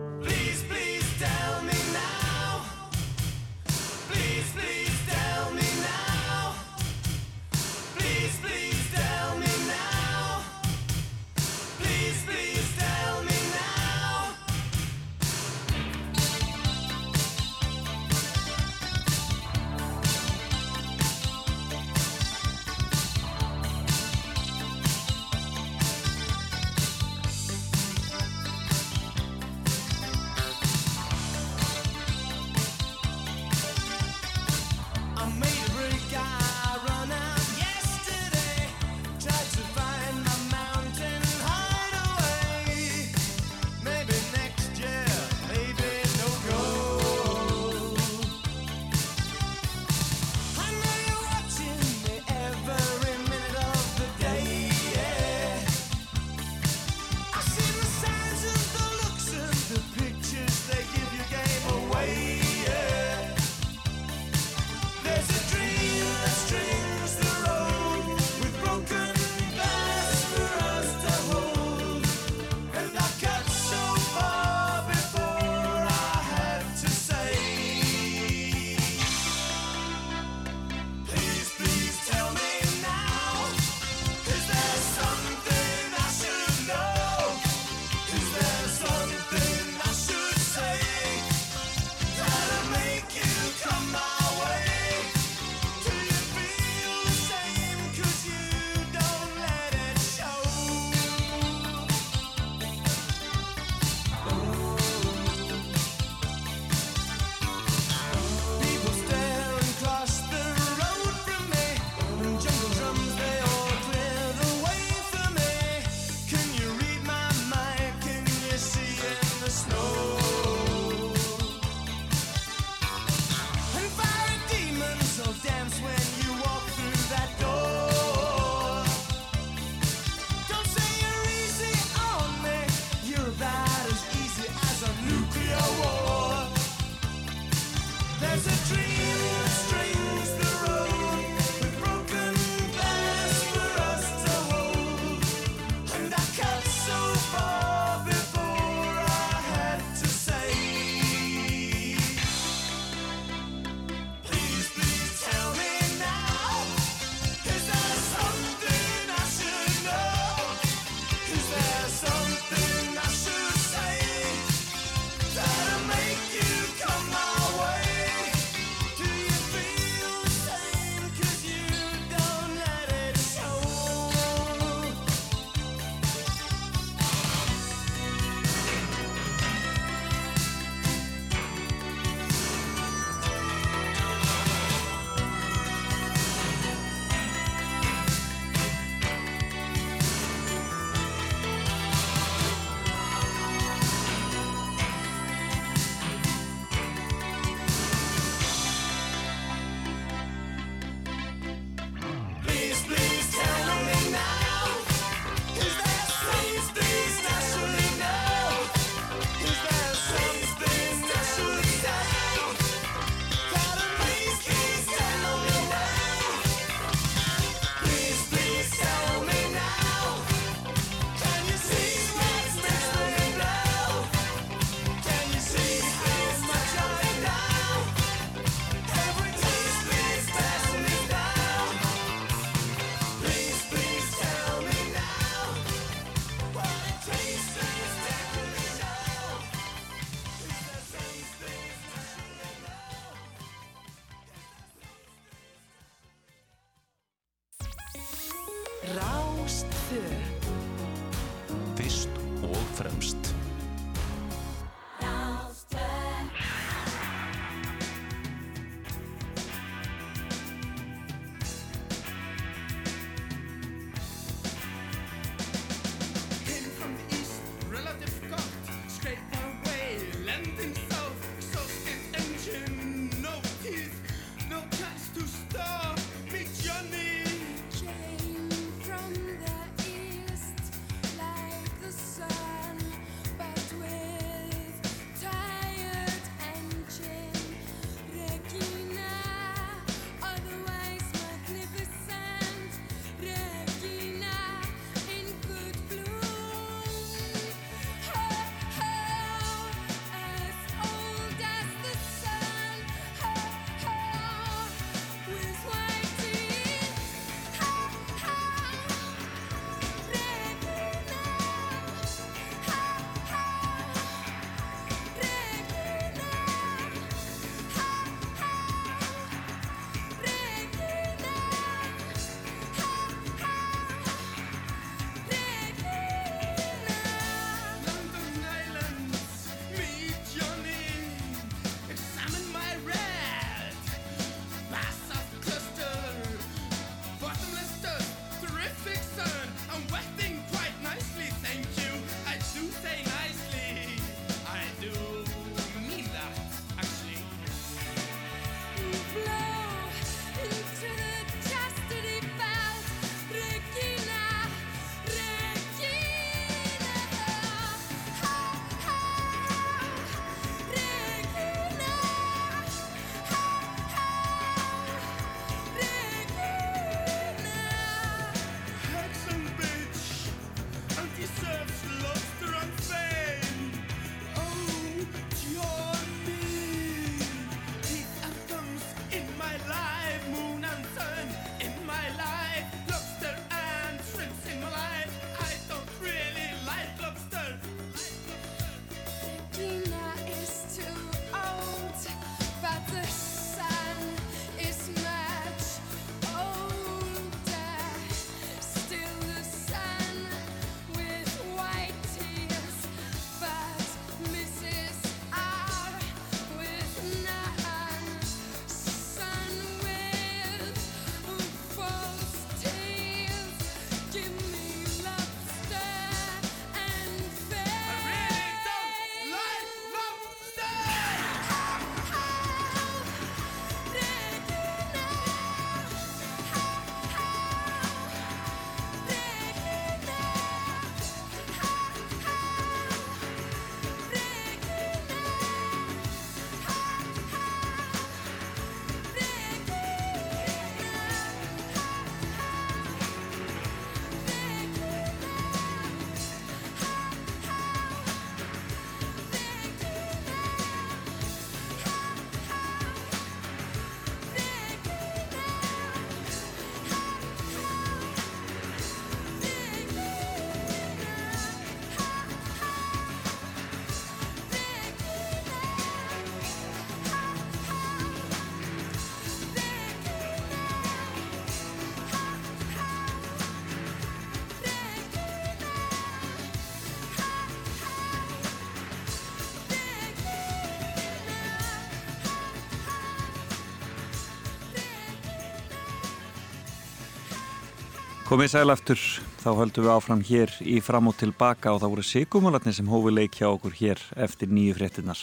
Komið sæl aftur, þá höldum við áfram hér í fram og tilbaka og það voru sigumólarnir sem hófi leik hjá okkur hér eftir nýju fréttinnar.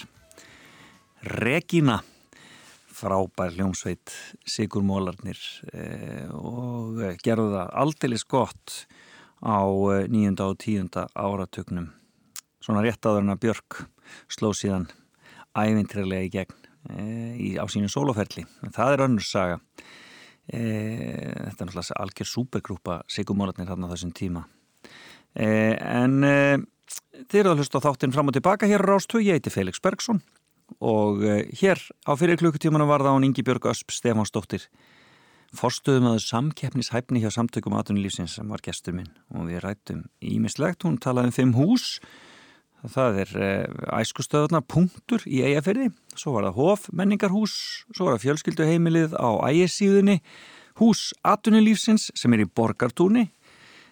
Regína, frábær hljómsveit sigumólarnir eh, og gerðu það aldeilis gott á eh, nýjunda og tíunda áratugnum. Svona rétt áður en að Björk sló síðan ævintrilega í gegn eh, á sínu sóloferli. En það er önnur saga. E, þetta er náttúrulega algjör supergrúpa sigumólarnir þarna þessum tíma. E, en e, þið eru að hlusta þáttinn fram og tilbaka hér á Rástu, ég heiti Felix Bergson og hér á fyrir klukkutímanum var það án Ingi Björg Ösp Stefánsdóttir forstuðum að samkeppnishæfni hjá samtökum aðunlífsins sem var gestur minn. Og við rættum ímislegt, hún talaði um fimm hús það er eh, æskustöðuna punktur í eigafyrði svo var það hof, menningarhús svo var það fjölskylduheimilið á ægisíðunni hús atunilífsins sem er í borgartúni.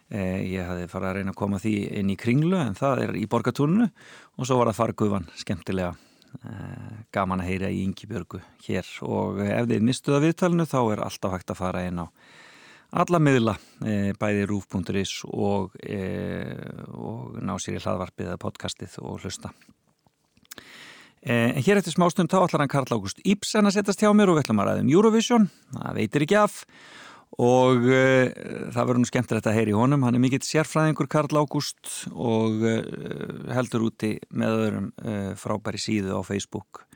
Eh, ég hafði farið að reyna að koma því inn í kringlu en það er í borgatúrunu og svo var það fargufan skemmtilega. Eh, gaman að heyra í Ingi hér. Og ef þið mistuða viðtalinu þá er alltaf hægt að fara inn á alla miðla, eh, bæði rúf.is og, eh, og ná sér í hlaðvarpið eða podcastið og hlusta. Eh, En hér eftir smástund þá ætlar hann Karl Ágúst Íbsen að setjast hjá mér og við ætlum að ræða um Eurovision, það veitir ekki af. Og það verður nú skemmtilegt að heyra í honum, hann er mikill sérfræðingur Karl Ágúst og heldur úti með öðrum frábæri síðu á Facebook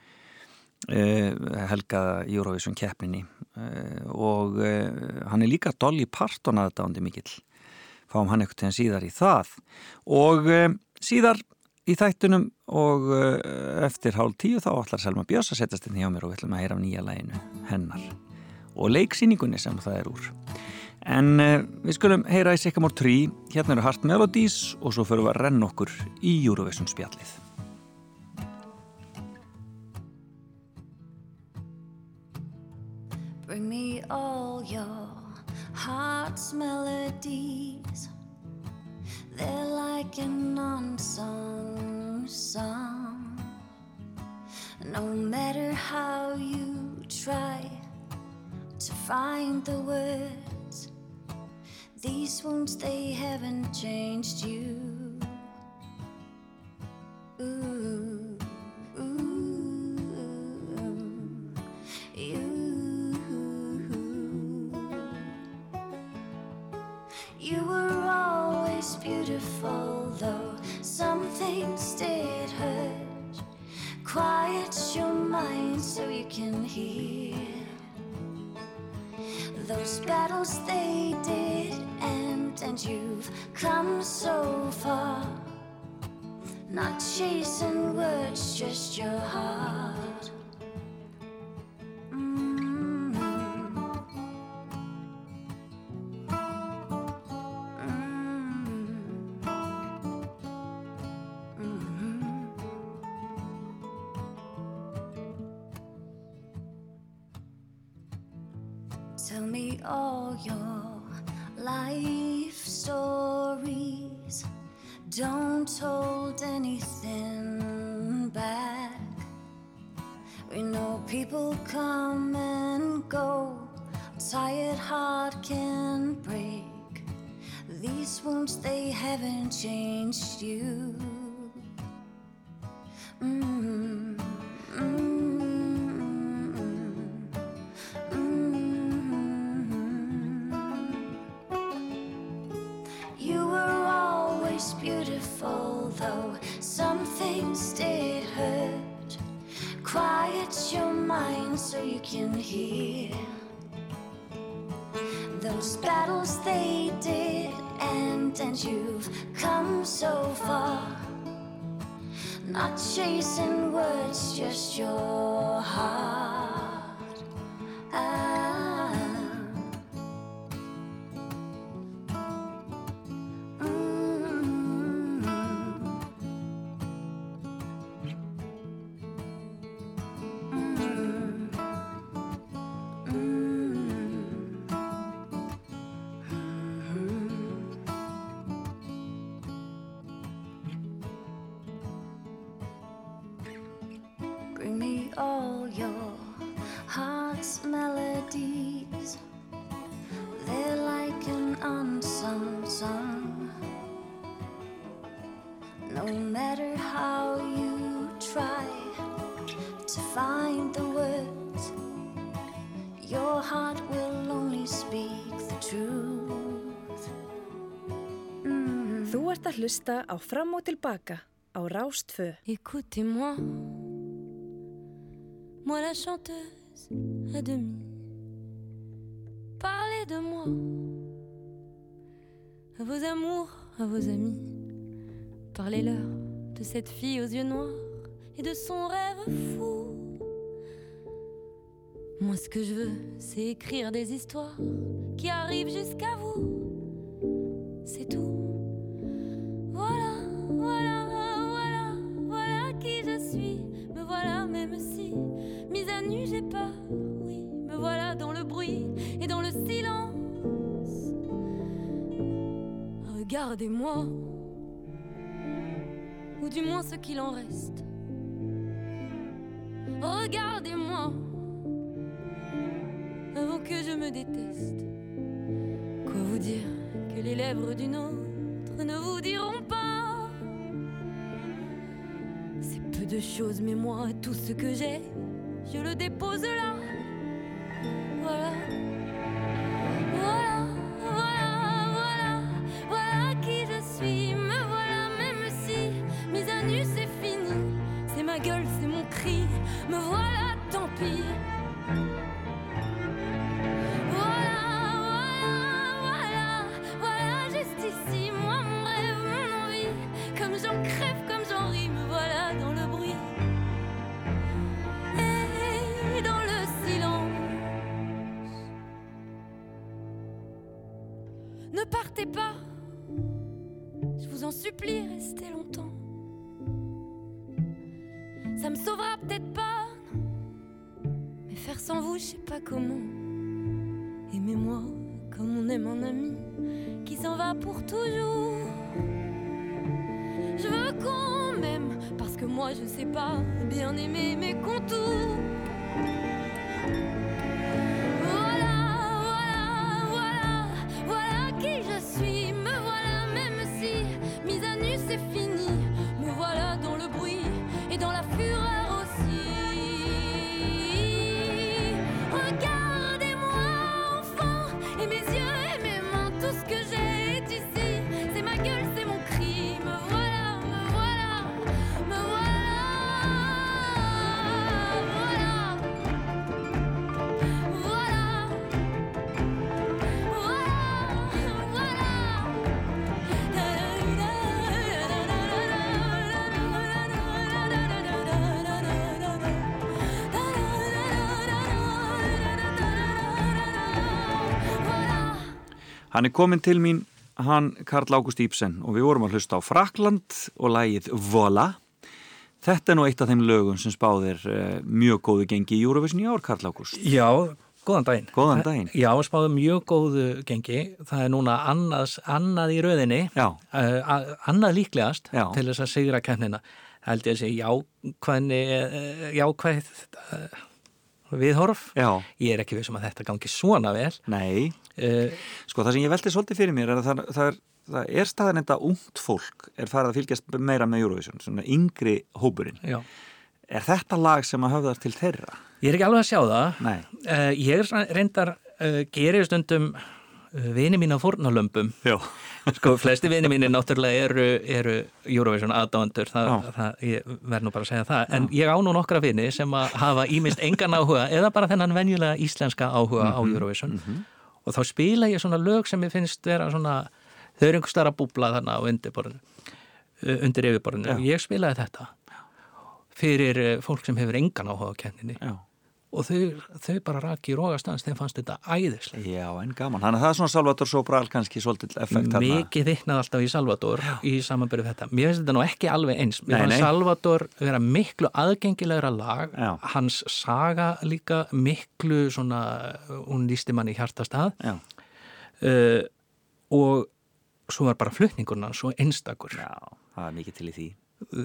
helgaða Eurovision keppninni og hann er líka Dolly Parton aðdándi mikill fáum hann til hann síðar í það og síðar í þættunum og eftir hálf tíu þá ætlar Selma Björns að setjast inn hjá mér og við ætlum að heyra af nýja læginu hennar og leiksýningunni sem það er úr. En við skulum heyra í Sycamore 3, hérna eru Heart Melodies og svo förum við að renna okkur í Eurovision spjallið. Me all your heart's melodies. They're like an unsung song. No matter how you try to find the words, these wounds they haven't changed you. Ooh, beautiful, though some things did hurt. Quiet your mind so you can hear. Those battles they did end, and you've come so far. Not chasing words, just your heart. Don't hold anything back. We know people come and go. Tired heart can break. These wounds, they haven't changed you. Mm, so you can hear. Those battles they did end, and you've come so far. Not chasing words, just your heart. Écoutez-moi, moi la chanteuse à demi. Parlez de moi, à vos amours, à vos amis. Parlez-leur de cette fille aux yeux noirs et de son rêve fou. Moi, ce que je veux, c'est écrire des histoires qui arrivent jusqu'à vous. J'ai. Oui, me voilà dans le bruit et dans le silence. Regardez-moi, ou du moins ce qu'il en reste. Regardez-moi, avant que je me déteste. Quoi vous dire que les lèvres d'une autre ne vous diront pas? C'est peu de choses, mais moi, tout ce que j'ai, je le dépose là. Voilà. bien aimé. Hann er komin til mín, hann Karl Ágúst Íbsen og við vorum að hlusta á Frakland og lægið Vola. Þetta er nú eitt af þeim lögum sem spáðir uh, mjög góðu gengi í Eurovision í ár, Karl Ágúst. Já, góðan daginn. Góðan daginn. Já, spáðum mjög góðu gengi. Það er núna annað, annað í röðinni, Já, uh, annað líklegast Já. til þess að sigra kennina. Held ég að segja jákvæðni, uh, jákvæð uh, viðhorf. já, Ég er ekki vissum að þetta gangi svona vel. nei. Uh, Sko það sem ég velti svolítið fyrir mér er að það, það er, það er staðan þetta ungt fólk er farið að fylgjast meira með Eurovision, svona yngri hópurinn. já. Er þetta lag sem að höfðar til þeirra? Ég er ekki alveg að sjá það. Nei. Uh, ég er reyndar, uh, gerir stundum vini mín á fórnalömbum. Já. Sko, flesti vini mínir náttúrulega eru, eru Eurovision aðdándur, það, Já. það, ég verð nú bara að segja það, en ég á nú nokkra vini sem að hafa ímist engan áhuga eða bara þennan venjulega íslenska áhuga á Mhm, Eurovision og þá spila ég svona lög sem ég finnst vera svona, þau eru einhver starra búbla þarna á undir yfirborðinu, Já. ég spilaði þetta fyrir fólk sem hefur engan áhuga á kenninni Já. Og þau, þau bara raki í rógastans, þeim fannst þetta æðislega. Já, en gaman. Þannig að það er svona Salvatore Sobral kannski svolítið effekt þarna. mikið þittnað alltaf í Salvador í samanbyrðu þetta. Mér finnst þetta nú ekki alveg eins. Mér finnst. Salvador vera miklu aðgengilegra lag. Já. Hans saga líka miklu svona, hún lísti mann í hjartastað Já. uh, og svo var bara flutningurna svo einstakur. Já, það er mikið til í því.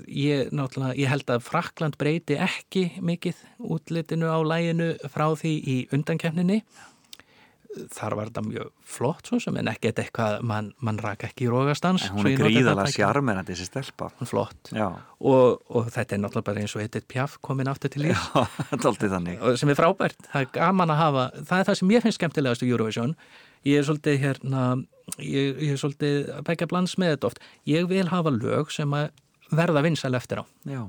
Ég, ég held að Frakland breyti ekki mikið útlitinu á læginu frá því í undankefninni. Þar var þetta mjög flott svo sem en ekkert eitthvað, mann man rak ekki í rógastans. En hún er tæki- sjarmerandi þessi stelpa. Hún er flott. Já, Og, og þetta er náttúrulega bara eins og Edith Piaf komin aftur til lífs. þetta er alltaf þannig. Sem er frábært. Það er gaman að hafa, það er það sem ég finnst skemmtilegast í Eurovision. Ég er svolítið hérna, ég, ég er svolítið að begja blands með þetta oft. Ég vil hafa lög sem að verða vinsæl eftir á. Já.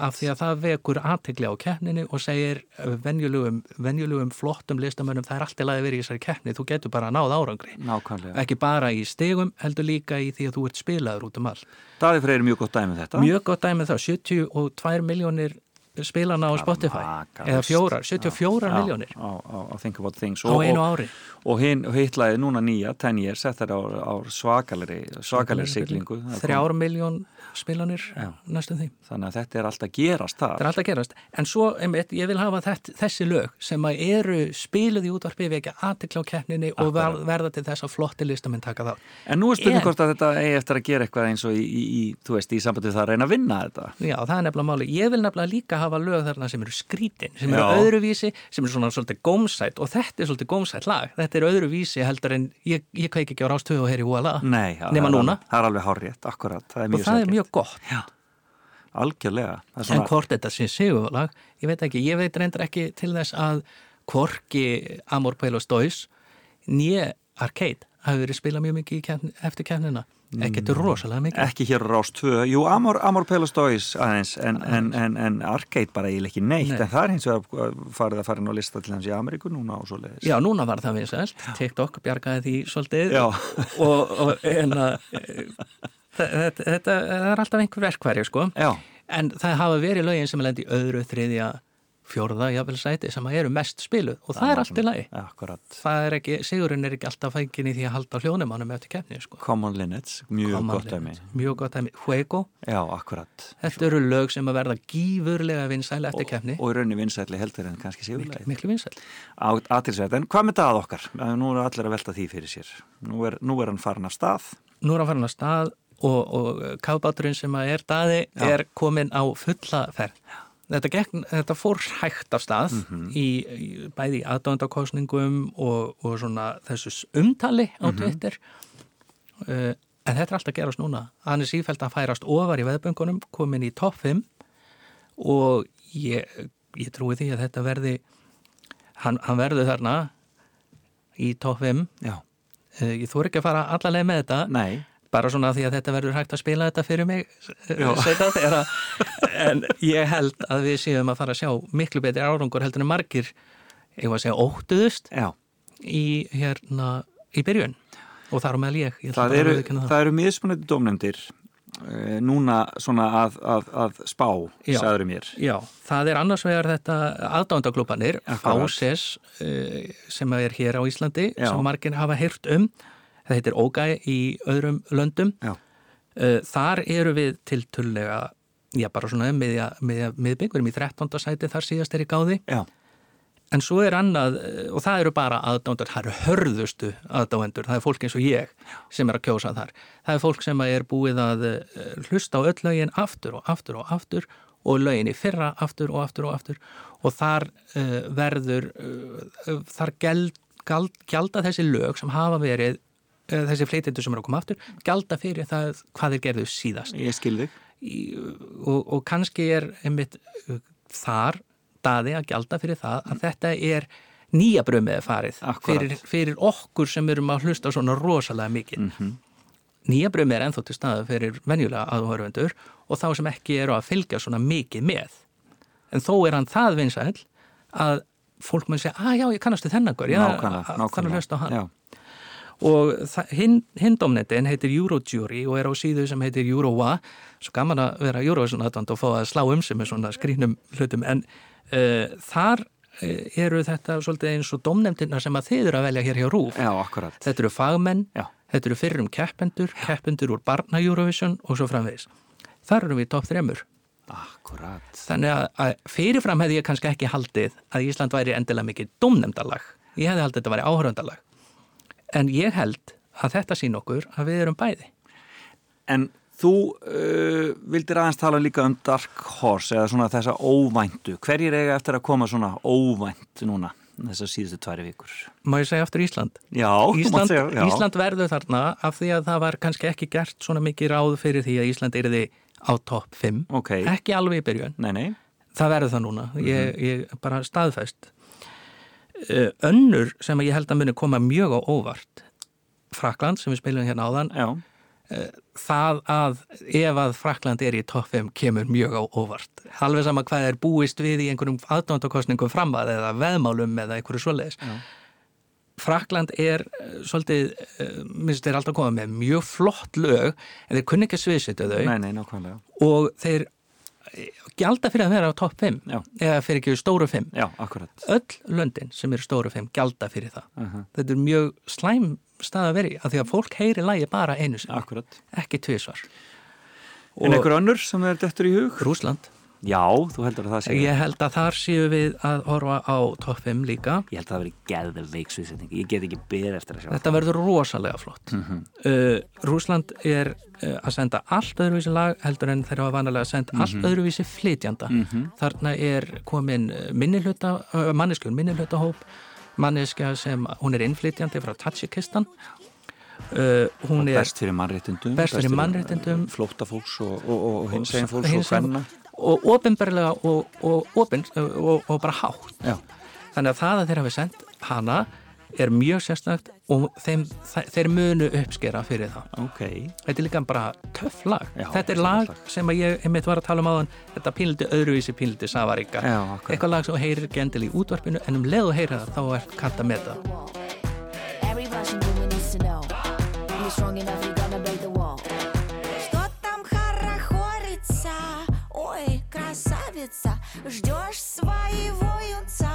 Af því að það vekur aðtegli á keppninu og segir venjulegum, venjulegum flottum listamönnum það er alltaf laðið verið í þessari keppni, þú getur bara náð árangri. Nákvæmlega. Ekki bara í stegum, heldur líka í því að þú ert spilaður út um allt. Daði Freyr er mjög gott dæmið þetta. Mjög gott dæmið það, 72 miljónir spilana á Spotify? eða fjórar, 74 Já, miljónir á, Think About Things. Á einu ári? og hinn hitlaði núna nýja 10 years, þetta er á, svakalegri siglingu. Það er þrjár miljón spilanir næstum því. Þannig að þetta er alltaf gerast Það er það alltaf gerast. En svo, einmitt, ég vil hafa þessi lög sem að eru spiluð í útvarpi vekja aðtikla á keppninni og ver, verða til þess að flotti listamenn taka þá. en nú er spurning hvort að þetta eigi eftir að gera eitthvað eins og í, þú veist, í sambandi við það að reyna að vinna þetta. Já, það er nefnilega máli. Ég vil nefnilega líka hafa lög þarna sem eru skrítin, sem eru Já. öðruvísi, sem eru svona svolítið gómsætt og þetta er svolítið gómsætt lag. Þetta er öðruvísi heldur en ég, ég kveik ekki á rástöðu og heyri húala. Nema er núna. það er alveg hárrétt, akkurat það er Og það er sjaldgæft. mjög gott. Já, algjörlega er En svona, hvort þetta sé sigurlag, ég veit ekki, ég veit reyndar ekki til þess að hvorki Amor Pelos Dois nýja Arcade hafi verið spilað mjög mikið keppni, eftir keppnina. Ekkert rosalega mikið. ekki hér á rás 2 Jú, Amor, Amor Pelos Dois aðeins en, en, en, en Arcade bara eiginlega ekki neitt. Nei. en það er hins vegar uh, farið að fara inn á lista til hans í Ameríku núna og svo leiðis Já, núna var það vinsælt, TikTok bjargaði því svolítið. Og, og en að þetta, er alltaf einhver verkværi sko. Já. en það hafa verið lögin sem lendi öðru, þriðja, fjórða, jafnvel sæti sem eru mest spiluð. Og það, er allt í lagi. Það er sigurinn er ekki alltaf fækin í því að halda á hljónumannum eftir keppni sko. Common Linnets, mjög Common gott Limit. mjög gott dæmi, Fuego. Já, akkurat. Þetta eru lög sem að verða gífurlega vinsæl eftir keppni, og í rauninni vinsætli heldur en kannski sigurlega miklu vinsæl. Aðtilsveit, en hvað með það okkar? Eh, Nú er allir að velta því fyrir sér. Nú er, nú er hann farin af stað. Nú er hann farin að stað og, og kafbáturinn sem að er daði Já. er komin á fulla ferð. Þetta, gekk, þetta fór hægt af stað Mhm. í, í bæði í aðdóndakostningum og, og svona þessu umtali á Mhm. Twitter. Uh, en þetta er alltaf að gerast núna. Hann er sífælt að færast ofar í veðböngunum komin í topp 5 og ég, ég trúi því að þetta verði hann, hann verður þarna í topp 5 Já, uh, ég þór ekki að fara allalega með þetta. Nei, bara svona því að þetta verður hægt að spila þetta fyrir mig þegar að en ég held að við séum að fara að sjá miklu betri árangur heldur en margir ég var að segja óttuðust í hérna í byrjun og þar á meðal ég, ég Það eru, það. það eru mismunandi dómnefndir uh, núna svona að, að, að spá, Já. sagður mér Já, það er annars vegar þetta aðdándaklúpanir, Akkurat. Fáses uh, sem er hér á Íslandi Já. sem margir hafa heyrt um það heitir Ógæ í öðrum löndum. Já. Uh, þar eru við tiltullega já bara svona miðja, miðja, miðbygg við erum í 13. sæti þar síðast er í gáði. Já, en svo er annað uh, og það eru bara aðdándur, það eru hörðustu aðdándur, það er fólk eins og ég sem er að kjósa þar, það er fólk sem er búið að uh, hlusta á öll lögin aftur og aftur og aftur og lögin í fyrra aftur og aftur og aftur. Og þar uh, verður uh, þar gæld, gæld, gælda þessi lög sem hafa verið þessi fleitindu sem eru að koma aftur gælda fyrir það hvað þeir gerðu síðast. Ég skil þig. Í, og, og kannski er einmitt uh, þar daði að gjalda fyrir það að þetta er nýja brömiði farið fyrir, fyrir okkur sem erum að hlusta svona rosalega mikið. Nýja brömiði er ennþá til staðu fyrir venjulega aðhörvendur og þá sem ekki eru að fylgja svona mikið með. En þó er hann það vinsæl að fólk mun segja, að já, ég kannastu þennan þannig að nákvæmlega. hlusta á hann. Já, og hinn hin domnetin heitir Eurojury og er á síðu sem heitir Eurowa. Svo gaman að vera Eurovision aðdand og fá að slá um sig með svona skrínum hlutum. En uh, þar uh, eru þetta svolítið eins og domnefndirna sem að þið eru að velja hér hjá Rúf já, akkurat. Þetta eru fagmenn, Já. þetta eru fyrrum keppendur, keppendur úr barna Eurovision og svo framvegis. Þar eru við topp þremur. Akkurat. Þannig að, fyrirfram hefði ég kannski ekki haldið að Ísland væri endilega mikið domnefndalag ég hefði haldið að þetta væri áhöröndalag en ég held að þetta sín okkur að við erum bæði. En þú uh, vildir aðeins tala líka um Dark Horse eða svona þessa óvæntu. Hverjir eiga eftir að koma svona óvænt núna þessar síðustu tværi vikur? Má ég segja aftur Ísland? Já, Ísland, segja, já. Ísland verður þarna af því að það var kannski ekki gert svona mikið ráð fyrir því að Ísland erði á topp 5 Ok. ekki alveg í byrjun. Nei, nei, það verður það núna, ég, Mhm. ég bara staðfest. Uh, önnur sem ég held að muni koma mjög á óvart Frakland sem við spilum hérna áðan já, það að ef að Frakland er í topp 5 kemur mjög á óvart. Alveg sama hvað er búist við í einhverjum aðdóndakostningum framað eða veðmálum eða einhverju svoleiðis. Frakland er eh, svolítið, minnst þeir alltaf koma með mjög flott lög en þeir kunni ekki að sviðsita þau. Nei, nei, og þeir gjalda fyrir að vera á topp 5 Já. eða fyrir ekki stóru 5 Já, öll löndin sem eru stóru 5 gjalda fyrir það. Uh þetta er mjög slæm stað að vera í af því að fólk heyri lægi bara einu Akkurat. ekki tvisvar. En einhver önnur sem er dettur í hug? Rúsland Já, þú heldur að það sé. ég held að þar séu við að horfa á topp 5 líka Ég held að það veri geðveik sviðsetning. Ég get ekki byrð eftir að sjá. Þetta verður rosalega flott. Mhm. uh, Rúsland er uh, að senda allt öðruvísi lag heldur en þeir hafa vanalega að senda allt Mhm. öðruvísi flytjanda. Þarna er komin minnilhluta, uh, manneskjur minnilhutahóp, manneskja sem, hún er innflytjandi frá Tatsikistan. Uh, er Best fyrir mannréttindum. Best fyrir mannréttindum. Flóttafólks og, og, og hins eginn fólks og hinsegin- hvenna. Og ofinberlega og, og, og, og bara hátt. Já. Þannig að það að þeir hafi sendt hana er mjög sérstakt og þeim, þe- þeir munu uppskera fyrir það. Ok. Þetta er líka bara töff lag. Já, þetta er lag lag. sem ég einmitt var að tala um áðan, þetta píldi öðruvísi. Já, akkurat. Eitthvað lag sem heyrir ekki endil í útvarpinu en um leið og heyrir það þá er kant að meta. Красавица Ждешь своего юнца.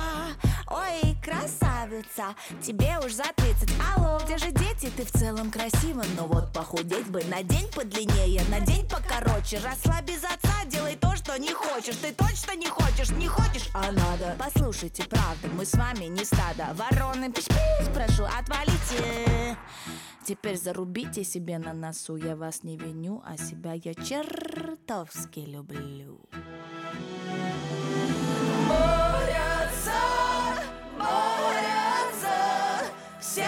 Ой, красавица Тебе уж за 30 Алло, где же дети? Ты в целом красива Но вот похудеть бы на день подлиннее На день покороче. Росла без отца, делай то, что не хочешь. Ты точно не хочешь, не хочешь, а надо. Послушайте, правда, мы с вами не стадо. Вороны, пиш-пиш, прошу, отвалите. Теперь зарубите себе на носу. Я вас не виню, а себя я чертовски люблю. Борются, борются Все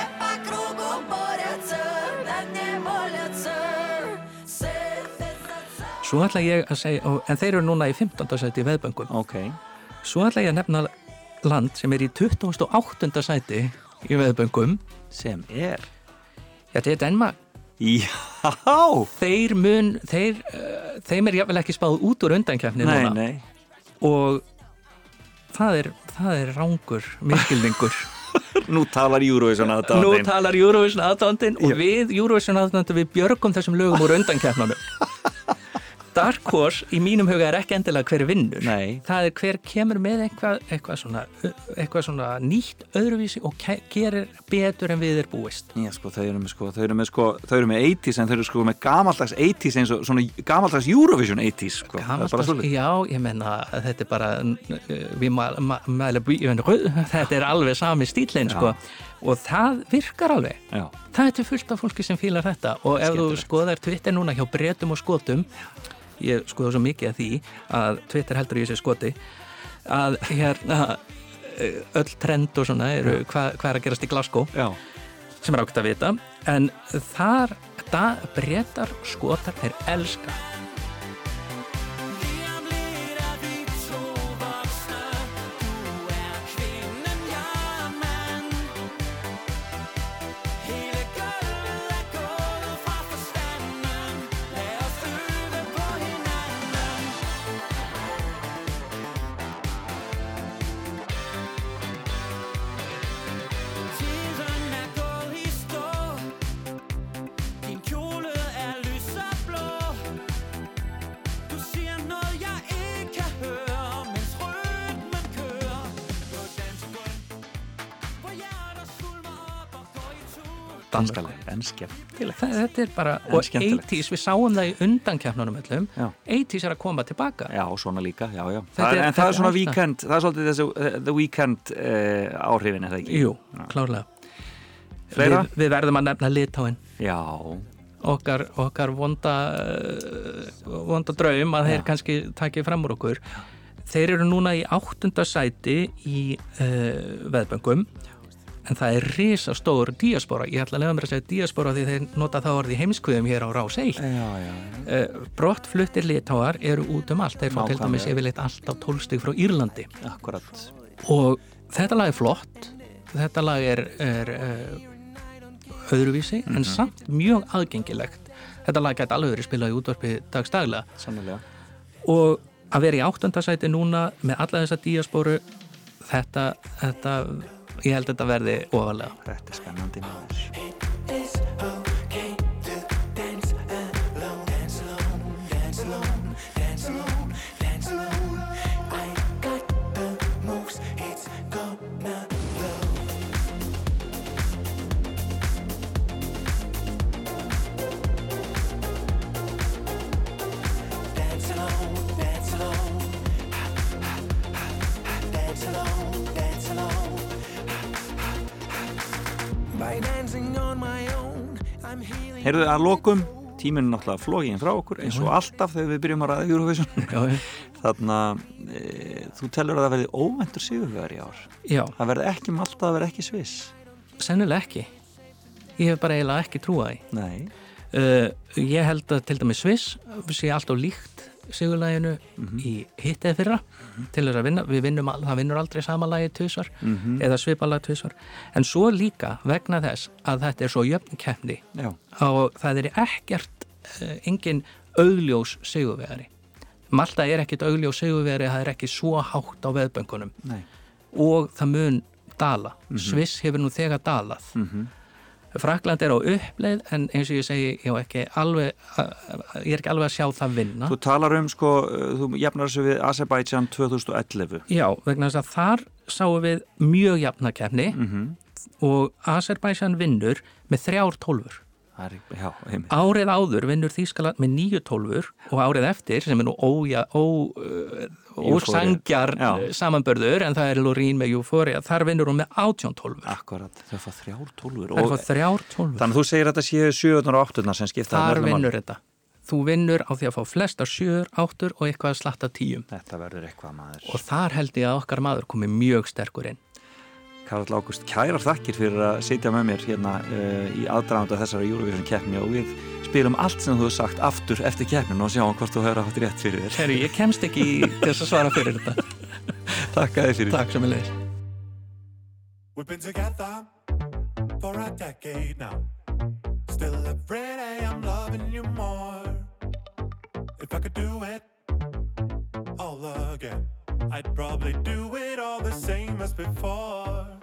Svo ætla ég að segja, og, en þeir eru núna í 15. sæti í veðböngum. Ok. Svo ætla ég að nefna land sem er í 28. sæti í veðböngum. Sem er? Þetta er Danmark. Já! Þeir mun, þeir, uh, þeim er jáfnvel ekki spáð út úr undankefni Nei, núna. nei. Og það er, það er rángur, miskilningur. Nú talar Eurovision Nú aðdáðin. talar Eurovision aðdándin og við Eurovision aðdándin við björgum þessum lögum úr undankefnunum. Dark Horse í mínum huga er ekki endilega hver vinnur. Nei. Það er hver kemur með eitthvað, eitthvað, svona, eitthvað svona nýtt öðruvísi og gerir betur en við er búist. Já, sko, þau eru með, sko, þau eru með, sko, þau eru með 80s en þau eru sko með gamaldags 80s eins og svona gamaldags Eurovision 80s, sko. Gamaldags-. Já, ég menna þetta er bara uh, við bíðan þetta er alveg sami stílinn sko og það virkar alveg Já. það er til fullt af fólki sem fílar þetta og ef þú Skemmtilegt. skoðar Twitter núna hjá breytum og skotum ég skoða svo mikið af því að Twitter heldur í þessi skoti að hérna eh, öll trend og svona eru hvað hva er að gerast í Glasgow. Já. sem er ákveðt að vita. En þar, það breytar skotar er elska Danskaleg, þetta er bara, og skemmtilegt. 80s, við sáum það í undankefnunum öllum, Já. 80s er að koma tilbaka. Já, svona líka, já, já. Það er, en það er svona weekend, það er svolítið þessu, uh, the weekend uh, áhrifin, er það ekki? Jú, klárlega. Fleira? Við, við verðum að nefna litáin. Já. Okkar, okkar vonda, uh, vonda draum að þeir kannski takið fram úr okkur. Þeir eru núna í áttunda sæti í uh, veðböngum en það er risastór díaspora. Ég ætla að lefa mér að segja díaspora því þeir nota þá orði heimskviðum hér á rás 1. Já, já. Uh, brottfluttir litáar eru út um allt. Þeir fá til dæmis yfirleitt allt á tólstig frá Írlandi. Akkurat. og þetta lag er flott þetta lag er, er uh, öðruvísi Mhm. en samt mjög aðgengilegt þetta lag gæti alveg verið spilað í útvarpi dagstaglega Sannlega. og að vera í áttundasæti núna með alla þessa díaspóru þetta, þetta ég held að þetta verði ofalega Þetta er spennandi maður Herðu að lokum tíminn er náttúrulega flógin frá okkur eins og alltaf þegar við byrjum að ræða Eurovision. Þannig að e, þú telur að það verði óvendur sigurverð í ár? Já. það verði ekki um Malta, það verði ekki Sviss? Sennilega ekki. Ég hef bara eiginlega ekki trúið uh, ég held að til dæmi Sviss sé alltaf líkt sigurlæginu í hittið fyrra til þess að vinna, við vinnum, það vinnur aldrei sama lagi tvisvar Mhm. eða svipalag tvisvar. En svo líka vegna þess að þetta er svo jöfn kemni og það er ekkert uh, engin augljós sigurvegari. Malta er ekkert augljós sigurvegari það er ekki svo hátt á veðböngunum Nei. og það mun dala. Mhm. Sviss hefur nú þegar dalað. Mhm. Frakland er á uppleið en eins og ég segi ég, á ekki alveg, ég er ekki alveg að sjá það vinna. Þú talar um sko, uh, þú jafnar þessu við Azerbaijan 2011 Já, vegna þess að þar sáum við mjög jafnakefni Mhm. og Azerbaijan vinnur með þrjár tólfur. Er, já, Árið áður vinnur Þýskaland með nýju tólfur og árið eftir sem er nú ója, ó, ósangjar Já. samanbörður en það er Lorín með Euphoria, þar vinnur hún með átjón tólfur. Akkurat, þau fá þrjár tólfur Það er fá þrjár tólfur. Þannig að þú segir að þetta séu 7 og 8 sem skipta Þar vinnur þetta. Þú vinnur á því að fá flestar sjöur, áttur og eitthvað að slatta tíum. Þetta verður eitthvað maður. Og þar held ég að okkar maður komi mjög sterkur inn Karl Ágúst, kærar þakkir fyrir að sitja með mér hérna uh, í aðdraganda þessara Eurovision keppni og við spilum allt sem þú hefur sagt aftur eftir keppnin og sjáum hvort þú hefur haft rétt fyrir þér Herru, ég kemst ekki í þess að svara fyrir þetta Takk að þið fyrir Takk sem er leiðis We've been together for a decade now. Still every day I'm loving you more. If I could do it all again, I'd probably do it all the same as before.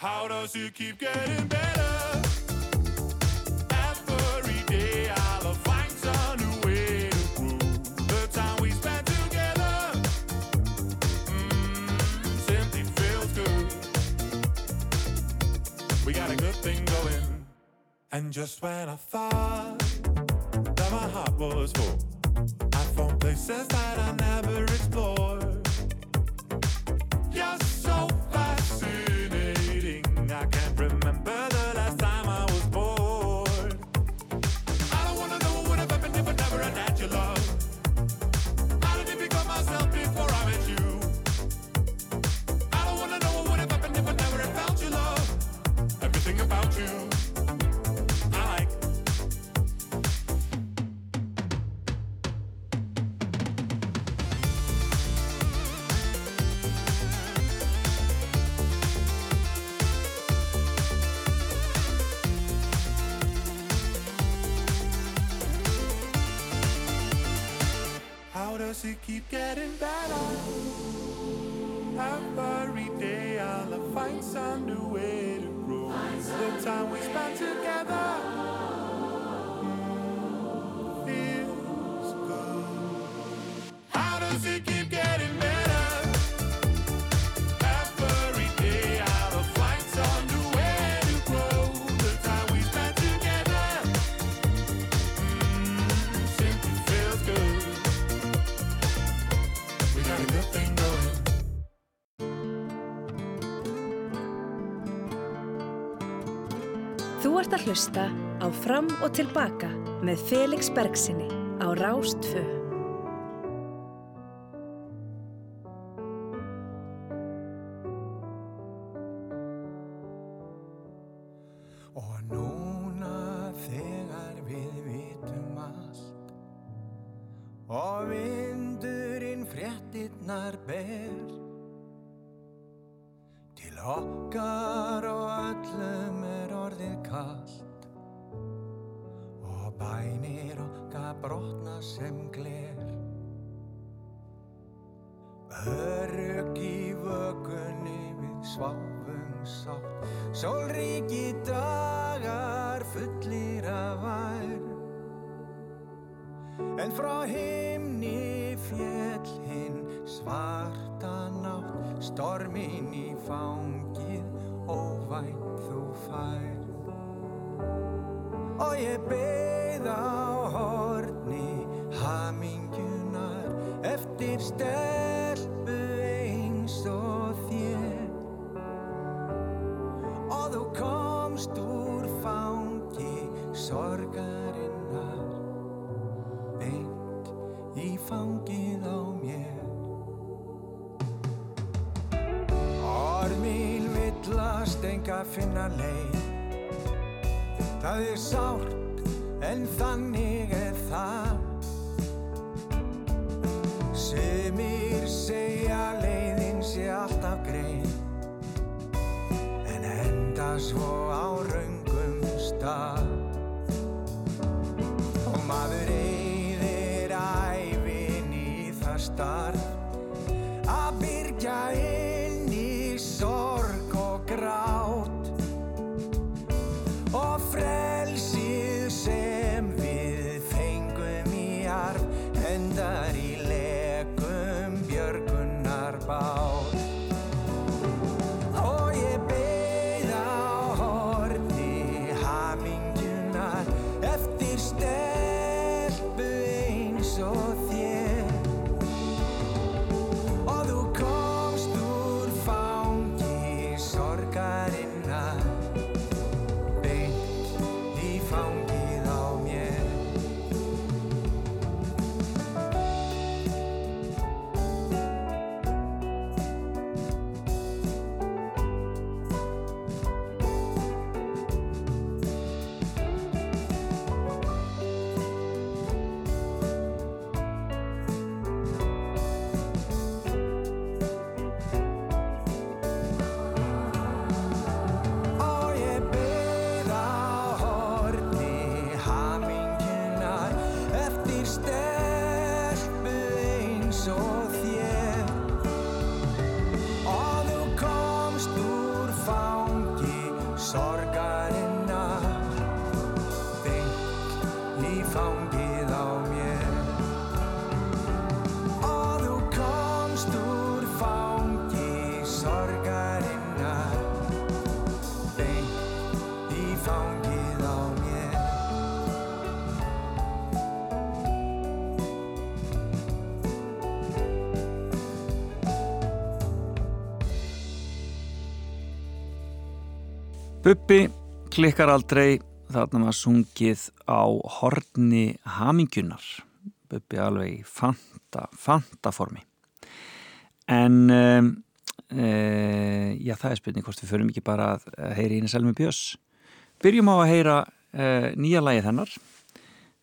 How does it keep getting better? Every day some new way to the time we together. Mm, simply feels good. We got a good thing going. And just when I thought that my heart was full, I found places that I never explored. Does it keep getting better? Every day I'll find some new way to grow. The time we spend together. How does it að hlusta á Fram og Tilbaka með Felix Bergsinni á Rástfö. Og núna þegar við vitum allt Og vindurinn fréttinnar ber Til okkar og bænir okkar brotna sem gler. Örug í vökunni við sváfum sátt. Sólríki dagar fullir af frá himni fjell hinn svarta nátt. Stormin í fangið óvænt þú fær og ég beið á horni hamingjunar eftir stelpu eins og þér. Og þú komst úr fangi sorgarinnar beint í fangið á mér. Ormin villast enga finna leið Það er sárt en þannig er það. Sumir segja leiðin sé alltaf grein En enda svo á raungum stað. Og maður eyðir ævin í það starf Bubbi klikkar aldrei. Þarna var sungið á horni hamingjunar Bubbi alveg fanta, fanta formi en um, uh, já það er spurning hvort við förum ekki bara að heyra ína Selmi Björns. Byrjum á að heyra uh, nýja lagið hennar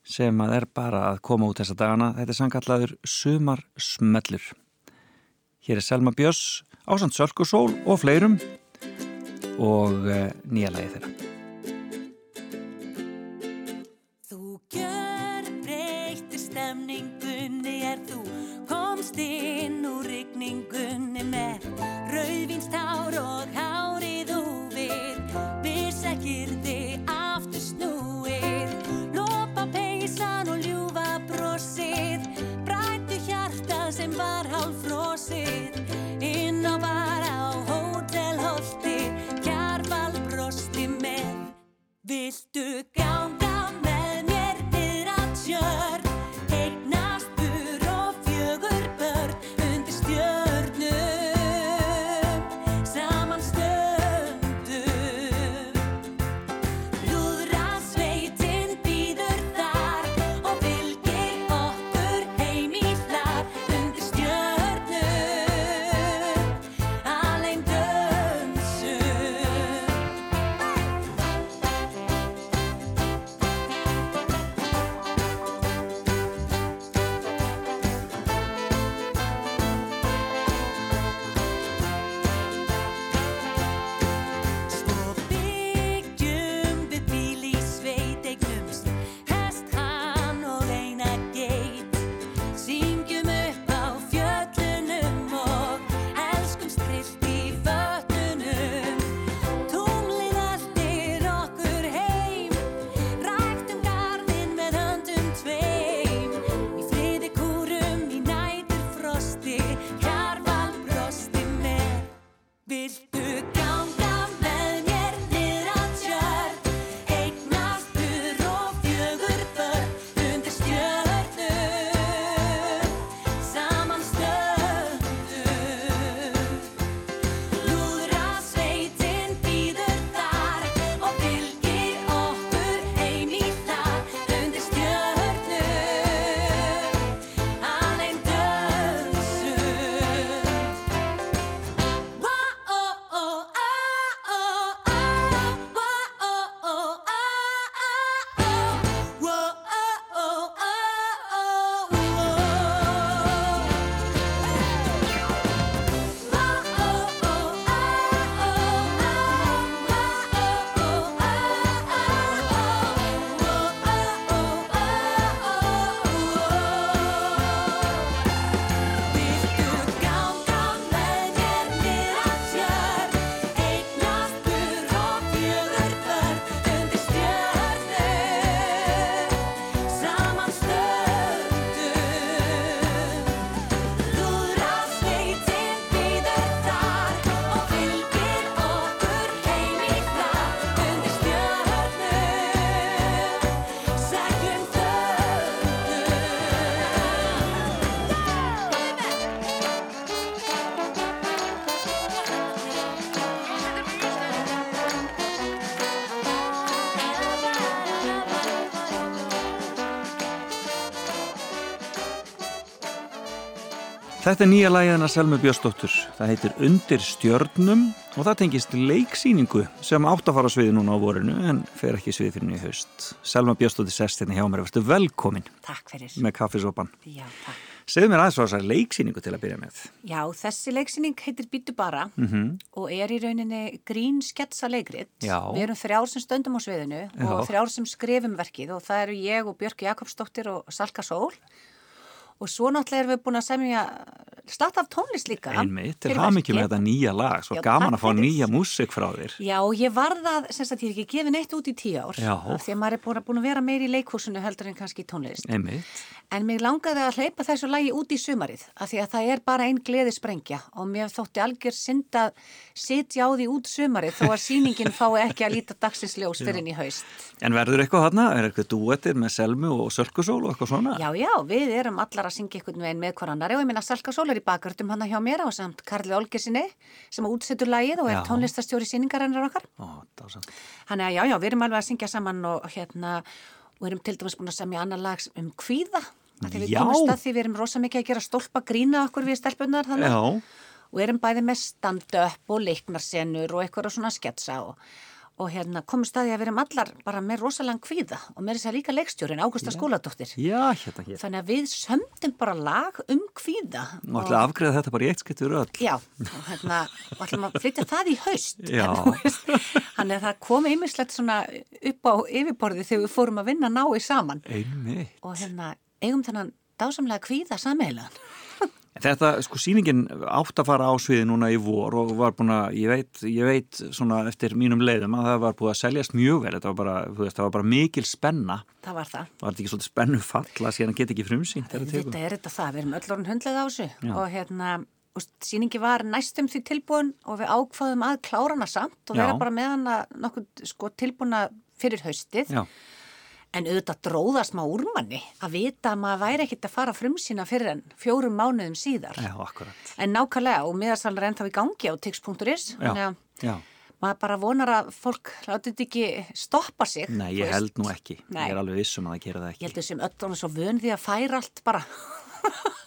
sem að er bara að koma út þessa dagana. Þetta er sangallaður Sumar Smellur. Hér er Selma Björns ásand Sölkusól og fleirum og uh, nýja lagið þeirra. Komst inn úr rigningunni með rauðvinstár og hárið Viltu ganga Þetta er nýja lægiðina Selmu Björnsdóttur. Það heitir Undir stjörnum og það tengist leiksýningu sem átt að fara á sviði núna á vorinu en fer ekki svið fyrir nýju haust. Selma Björnsdóttir sest hérna hjá mér. Verstu velkomin Takk fyrir. með kaffisopan. Já, takk. Segðu mér aðeins frá þessar leiksýningu til að byrja með. Já, þessi leiksýning heitir Býtu bara Mm og er í rauninni grín sketsa leikrit. Já. Við erum þrjár sem stöndum á sviðinu og Já. þrjár sem skrifum verkið og það eru ég og Björk Jakobsdóttir og Salka Sól. Og svo náttúrulega erum við búin að semja starta af tónlist líka. Einmitt, til það mikið með þetta nýja lag. Svo Já, gaman að fá nýja músik frá þér. Já, ég varðað, sem sagt, ég er ekki gefin eitt út í tíu ár. Já. af Því að maður er búin að, búin að vera meir í leikhúsinu heldur en kannski tónlist. Einmitt. En mér langaði að hleypa þessu lagi út í sumarið af því að það er bara einn gleði sprengja og mér þótti algjör synd að sitja á því út sumarið þó að sýningin fái ekki að líta dagsins ljós fyrir inn í haust. En verður eitthvað þarna? Er eitthvað duettir með Selmu og Sölkusól og eitthvað svona? Já, já, við erum allar að syngja einhvern veginn með hver annari og ég minna Salka Sól er í bakgröndum hann hjá mér á samt Karli Olgersinni sem útsettur lagið og er Já. tónlistastjóri sýningarennar okkar. Þannig að já, já, við erum alveg að syngja saman og hérna, og erum til dæmis búin að semja annar lag um kvíða. Því Við komumst að því við erum rosa mikið að gera stólpa grína okkur við stelpunar þannig. Já. Og erum bæði með stand-up og leiknarsenur og eitthvað svona sketsa og, og hérna komumst að því að við erum allar bara með rosalega kvíða og með þess að líka leikstjórin Ágústa Skóladóttir. Já, hérna hér. Þannig að við sömdum bara lag um kvíða. Nú ætla að afgreða þetta bara í eitt skiptur öll. Já, og hérna, og ætlum að flytja það í haust. Þannig að það kom einmislegt svona upp á yfirborði þegar við fórum að vinna nái saman. Einmitt. Og hérna, eigum þennan dásamlega kvíða sameilan. Þetta, sko, sýningin átt að fara á sviði núna í vor og var búin að, ég veit, ég veit svona eftir mínum leiðum að það var búið að seljast mjög vel, þetta var bara, þú veist, það var bara mikil spenna. Það var það. Var þetta ekki svolítið spennu falla síðan að geta ekki frumsýnt? Þetta er þetta það, við erum öll orðin hundlega á þessu. Og hérna, úst, sýningi var næstum því tilbúin og við ákvaðum að klára hana samt og vera bara með hana nokkuð sko, tilbúna fyrir haustið. Já. En auðvitað dróðast maður úr manni að vita að maður væri ekkit að fara frum sína fyrir en fjórum mánuðum síðar. Já, akkurat. En nákvæmlega og miðarsalar er ennþá í gangi á tix.is. Já, já. maður bara vonar að fólk láti þetta ekki stoppa sig. Nei, ég held nú ekki. Nei. Ég er alveg vissum að það gera það Ég ekki. held þessum öll orðin svo vön því að færa allt bara,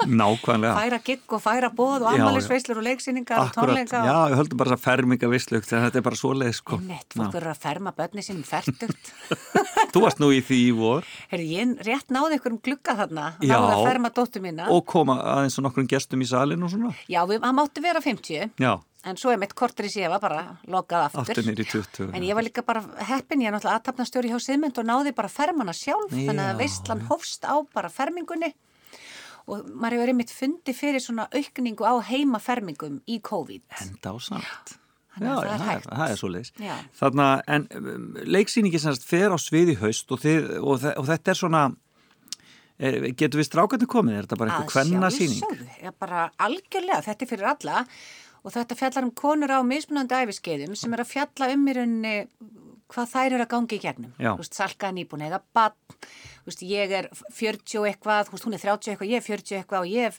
Nákvæmlega. færa gigg og færa bóð og ammælisveislur og leiksýningar og tónleika. já, við höldum bara að ferminga visslugt en þetta er bara svoleið, sko. Nett, fólk verður að ferma börni sínum færtugt. Þú varst nú í því í vor Herri, ég rétt náði einhverjum glugga þarna, Já. náði að ferma dóttu mína. og koma aðeins og nokkrum gestum í salin og svona. Já, við, hann mátti vera 50, Já, en svo er mitt kortur í séfa bara lokað aftur. aftur nýri 20. En ég var líka bara heppin, ég er náttúrulega aðtapnastjóri hjá Siðmynd og náði bara fermana sjálf, þannig að veistlan hófst á bara fermingunni og maður hefur einmitt fundi fyrir svona aukningu á heimafermingum í COVID. En dásamt. Þannig Já, að það er það er, hægt. það er svoleiðis. Já. Þarna, en um, leiksýningi semst fer á sviði haust og, þið, og, og þetta er svona, er, getur við strákarnir komið? Er þetta bara einhver kvenna sýning? sjálfsögðu, já, bara algjörlega, þetta er fyrir alla og þetta fjallar um konur á mismunandi æfiskeiðum sem er að fjalla um í rauninni hvað þær eru að gangi í gegnum. Já. Þú veist, Salka er nýbúin eða bann, veist, ég er 40 og eitthvað, veist, hún er 30 eitthvað, ég er 40 eitthvað og ég hef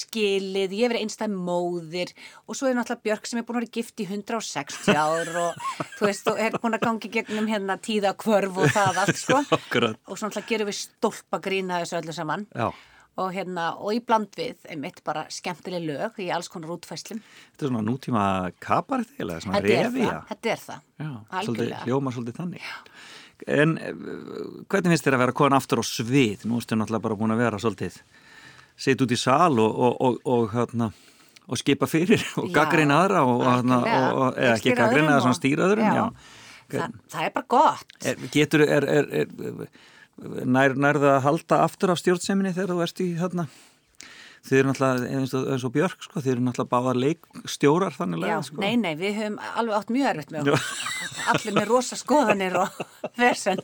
skilið, ég hef verið einstæð móðir. Og svo er náttúrulega Björk sem er búin að vera gift í 160 ár og þú veist, og er búin að gangi gegnum hérna tíðakvörf og það allt, sko. Og svo náttúrulega gerum við stólpa grína þessu öllu saman. Já, og hérna, og í bland við einmitt bara skemmtileg lög í alls konar útfæslum þetta er svona nútíma kabarett eða svona þetta er revi, það, þetta er það. Já, algjörlega. hljóma svolítið þannig. En eh, hvernig finnst þér að vera komin aftur á svið? Nú erstu náttúrulega bara búin að vera svolítið, setja út í sal og, og, og, og, hérna, og skipa fyrir og Já, gaggreina aðra og, hérna, algjörlega. og, eða ekki Leikstýra gaggreina öðrum eða svona og- stýra öðrum, Já. það, það er bara gott Er, getur, er, er, er, nær, það að halda aftur af stjórnseminni þegar þú ert í þarna? Þið eru náttúrulega, eins og, eins og Björk, sko, þið eru náttúrulega báðar leikstjórar þannig lega, sko. nei, nei, við höfum alveg átt mjög erfitt með okkur allir með rosa skoðanir og versen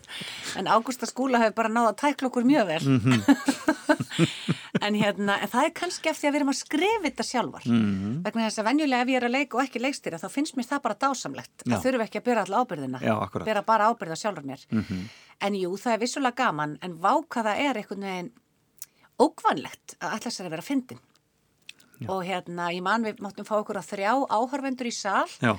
en Ágústa skúla hefur bara náða að tækla okkur mjög vel Mhm. en hérna, en það er kannski eftir að við erum að skrifa þetta sjálfar Mhm. vegna þess að venjulega ef ég er að leika og ekki leikstýra þá finnst mér það bara dásamlegt Já. að þurfa ekki að byrja alla ábyrðina byrja bara ábyrða sjálfur mér Mhm. en jú, það er vissulega gaman en váka það er einhvern veginn ókvanlegt að ætla sér að vera fyndin og hérna, ég man við máttum fá okkur að þrjá áhörvendur í sal Já,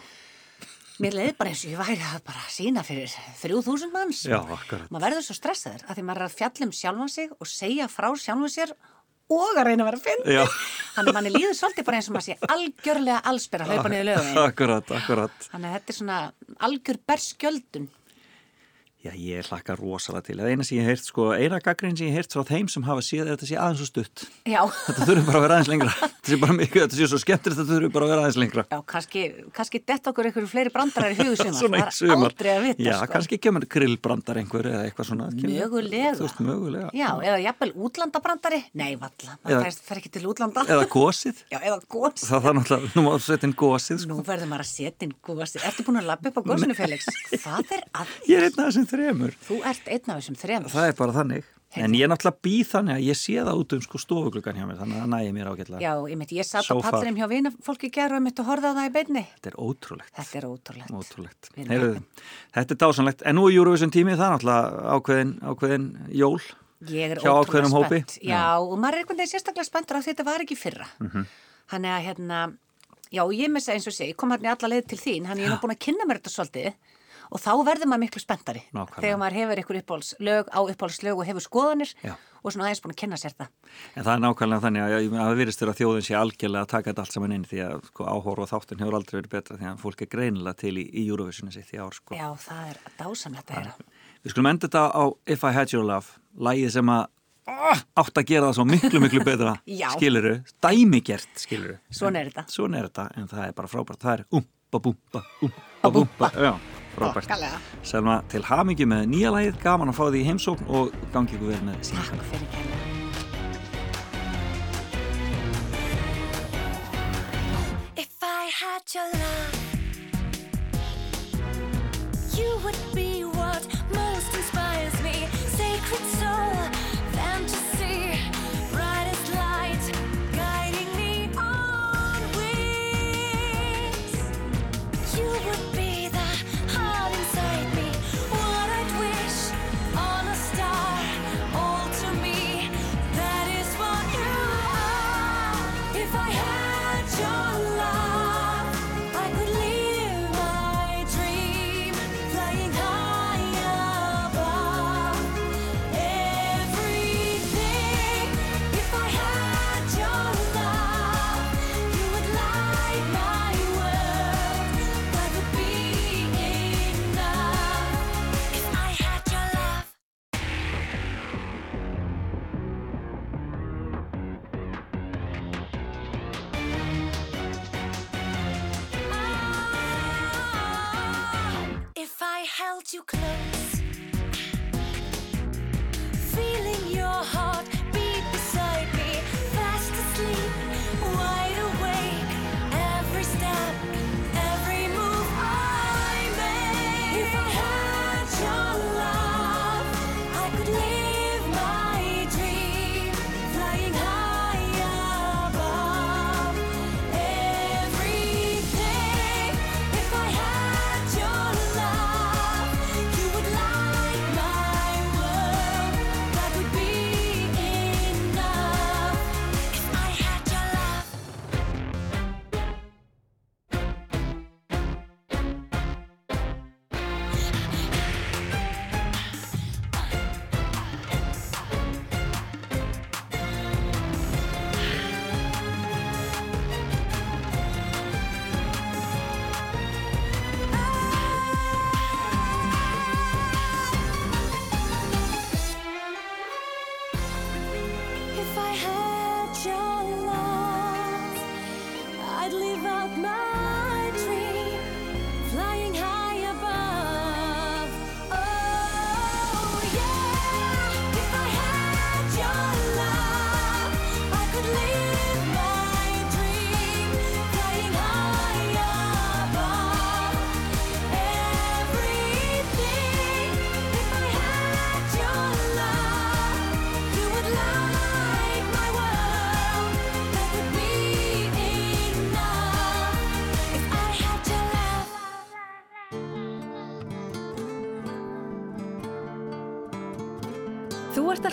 mér leiði bara eins og ég væri að bara sína fyrir þrjú þúsund manns já, akkurat. maður verður svo stressaður að því maður er að fjalla um sjálfan sig og segja frá sjálfan sér og að reyna að vera fyndin Já. Þannig manni líður svolítið bara eins og maður sé algjörlega allsberra hlaupa niður lögum. Akkurat, akkurat. Þannig að þetta er svona algjör berskjöldun. Já, ég hlakka rosalega til. Það eina sem ég heirt, sko, eina gaggrín sem ég heirt frá þeim sem hafa séð er að þetta sé aðeins og stutt. Já. Þetta þurfi bara að vera aðeins lengra. Þetta sé bara mikið, þetta sé svo skemmtilegt að þetta þurfi bara að vera aðeins lengra. Já, kannski, kannski dett okkur einhverju fleiri brandarar í hugusumar. Svona eitt er sumar. aldrei að vita, Já, sko. kannski kemur grillbrandar einhver eða eitthvað svona. kemur- Mögulega. Þú veist, mögulega. Já, eða jafnvel útlandabrandari? Nei, valla, það fer ekki til útlanda. Eða gósið. Já, eða gós. Það þarf náttúrulega, nú má setja inn gósið, sko. Nú verður maður að setja inn gósið. Ertu búin að labba upp á gósinu, Felix? Hvað er að? Ég er einn af þessum þremur. Þú ert einn af þessum þremur. Það er bara þannig. En ég náttúrulega býð þannig að ég sé það út um sko stofugluggan hjá mér, þannig að það nægir mér ágætlega. Já, ég mitt, ég satt á pallinum hjá vina fólki gerð og mitt að horfa á það í beinni. Þetta er ótrúlegt. Þetta er ótrúlegt. Ótrúlegt. Heyrðu, þetta er dásanlegt. En nú er Eurovision tími, það náttúrulega ákveðin, ákveðin jól hjá ákveðinum hópi. spennt. Já, og maður er einhvern veginn sérstaklega spenntur af því þetta var ekki fyrra. Mhm. Þannig að hérna, já, ég að eins og sé, ég kom hérna í alla leið til þín, hann er nú búin að kynna mér þetta svolítið og þá verður maður miklu spenntari. Þegar maður hefur ykkur uppáhaldslög á uppáhaldslög og hefur skoðanir Já. og svona aðeins búin að kynna sér það. En það er nákvæmlega þannig að það virðist þér að þjóðin sé algjörlega að taka þetta allt saman inn því að sko, áhóru og þáttin hefur aldrei verið betra því að fólk er greinilega til í, í Eurovisioni sitt í ár. Sko. Já, það er dásamlegt að heyra. Við skulum enda þetta á If I Had Your Love, lægið sem að ah, átt að gera það svo miklu, miklu betra, skiluru, dæmigert, skiluru. Svona er þetta. Svona er þetta, er er frábært. Þokkalega. Selma, til hamingju með nýja lægið, gaman að fá því í heimsókn og gangi ykkur vel með síðan. Takk fyrir kærlega. If I had your love, you would be what most inspires me. Sacred soul, If I held you close,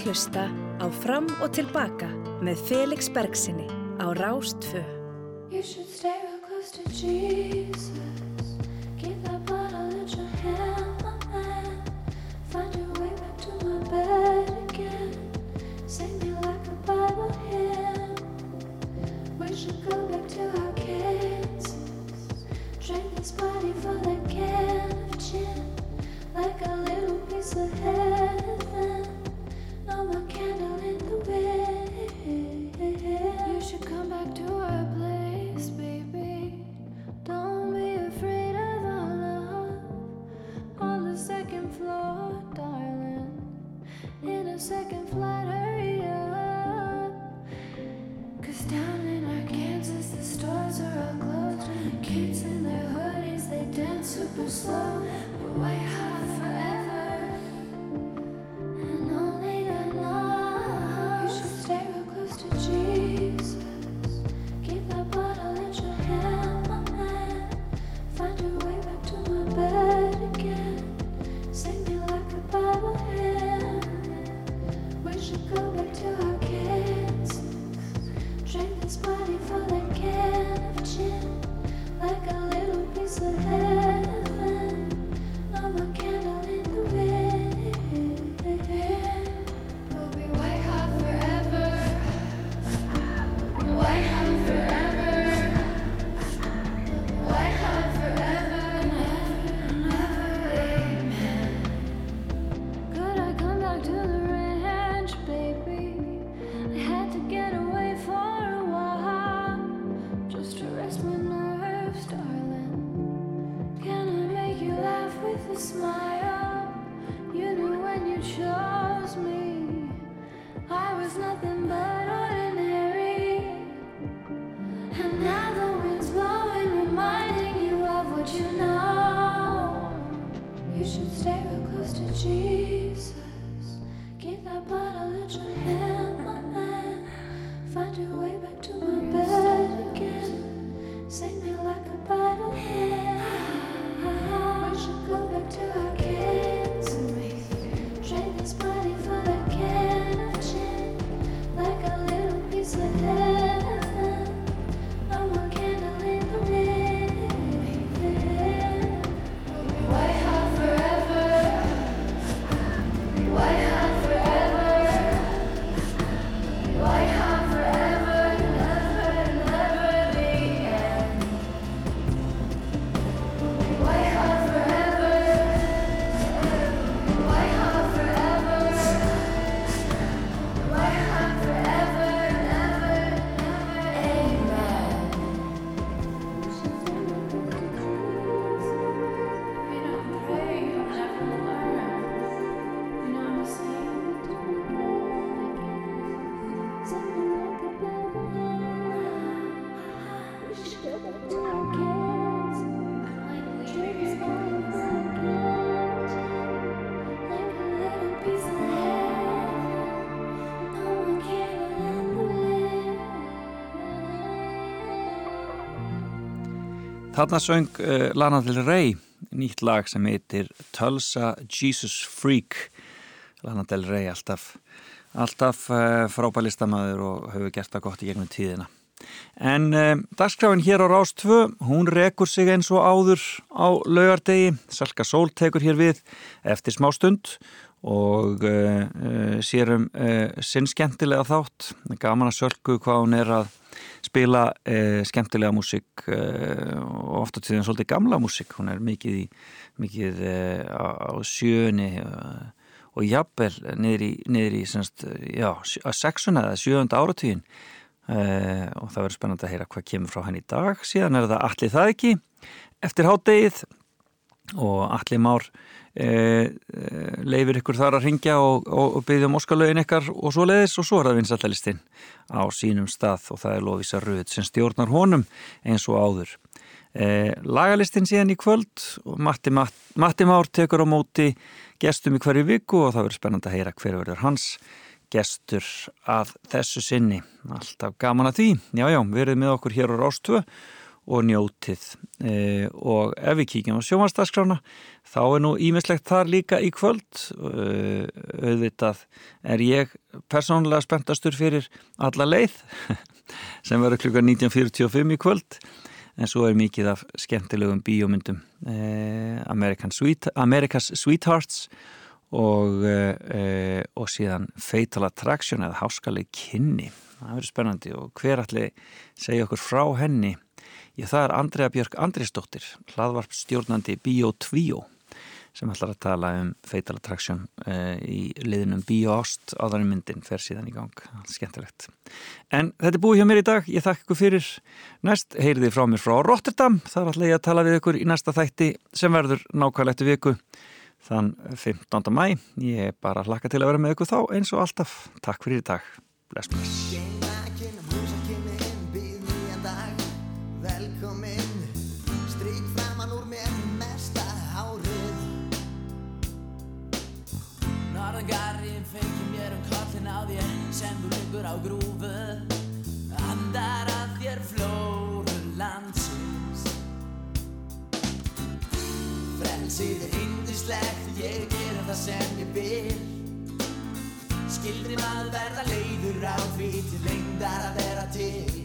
að hlusta á Fram og Tilbaka með Felix Bergsinni á Rástfö. Þarna söng uh, Lana Del Rey nýtt lag sem heitir Tulsa Jesus Freak. Lana Del Rey alltaf alltaf uh, frábælistamæður og hefur gert það gott í gegnum tíðina. En uh, dagskráin hér á Rás 2 hún rekur sig eins og áður á laugardegi, Salka Sól tekur hér við eftir smá stund og sérum sinn skemmtilega þátt. Gaman að sölku hvað hún er að spila uh, skemmtilega músík uh, og ofta til því svolítið gamla músík. Hún er mikið, í, mikið uh, á, á sjöni uh, og jafnvel niður í, niður í semst, já, að sexuna eða sjöunda áratvíin uh, og það verður spennandi að heyra hvað kemur frá henni í dag. Síðan er það allir það ekki. Eftir hátdegið og allir már e, e, leifir ykkur þar að ringja og, og, og byggja um óskalögin ykkar og svo leiðis og svo er það vinsallalistin á sínum stað og það er Lóvísa Röð sem stjórnar honum eins og áður. E, lagalistin síðan í kvöld og Matti, Matti, Matti Már tekur á móti gestum í hverju viku og það verður spennand að heyra hver verður hans gestur að þessu sinni. Alltaf gaman að því, já já, verið með okkur hér á Rástvö og njótið. E, og ef við kíkjum á sjómanstagskrána þá er nú ímislegt þar líka í kvöld. E, auðvitað er ég persónulega spenntastur fyrir alla leið sem verður klukka 19.45 í kvöld en svo er mikið af skemmtilegum bíómyndum. E, Sweet, America's Sweethearts og, e, og síðan Fatal Attraction eða Háskaleg kynni. Það verður spennandi og hver allir segja okkur frá henni Já, það er Andrea Björk Andrisdóttir, hlaðvarp stjórnandi Bio2 sem ætlar að tala um Fatal Attraction uh, í liðinum Bioast áðanum myndin fer síðan í gang. Skemmtilegt. En þetta er búið hjá mér í dag. Ég þakka ykkur fyrir. Næst heyrði frá mér frá Rotterdam. Er alltaf ég að tala við ykkur í næsta þætti sem verður nákvæmlega eftir viku þann 15. mæ. Ég er bara hlakka til að vera með ykkur þá eins og alltaf. Takk fyrir í dag. Bless, bless. minn Stryk framann úr mér mesta hárið. Norðangarinn feikir mér um kollin á þér sem þú liggur á grúfu. Andar að þér flóru landsins. Frelsið er yndislegt, ég gerum það sem ég vil. Skildrim að verða leiður á því til lengdar að vera til.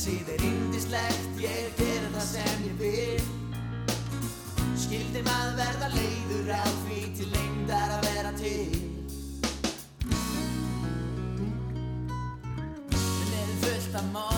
Er indislegt, ég ger það sem ég vil. Skildi maður verða leiður á því til lengdar að vera til? Minn er fullt af mold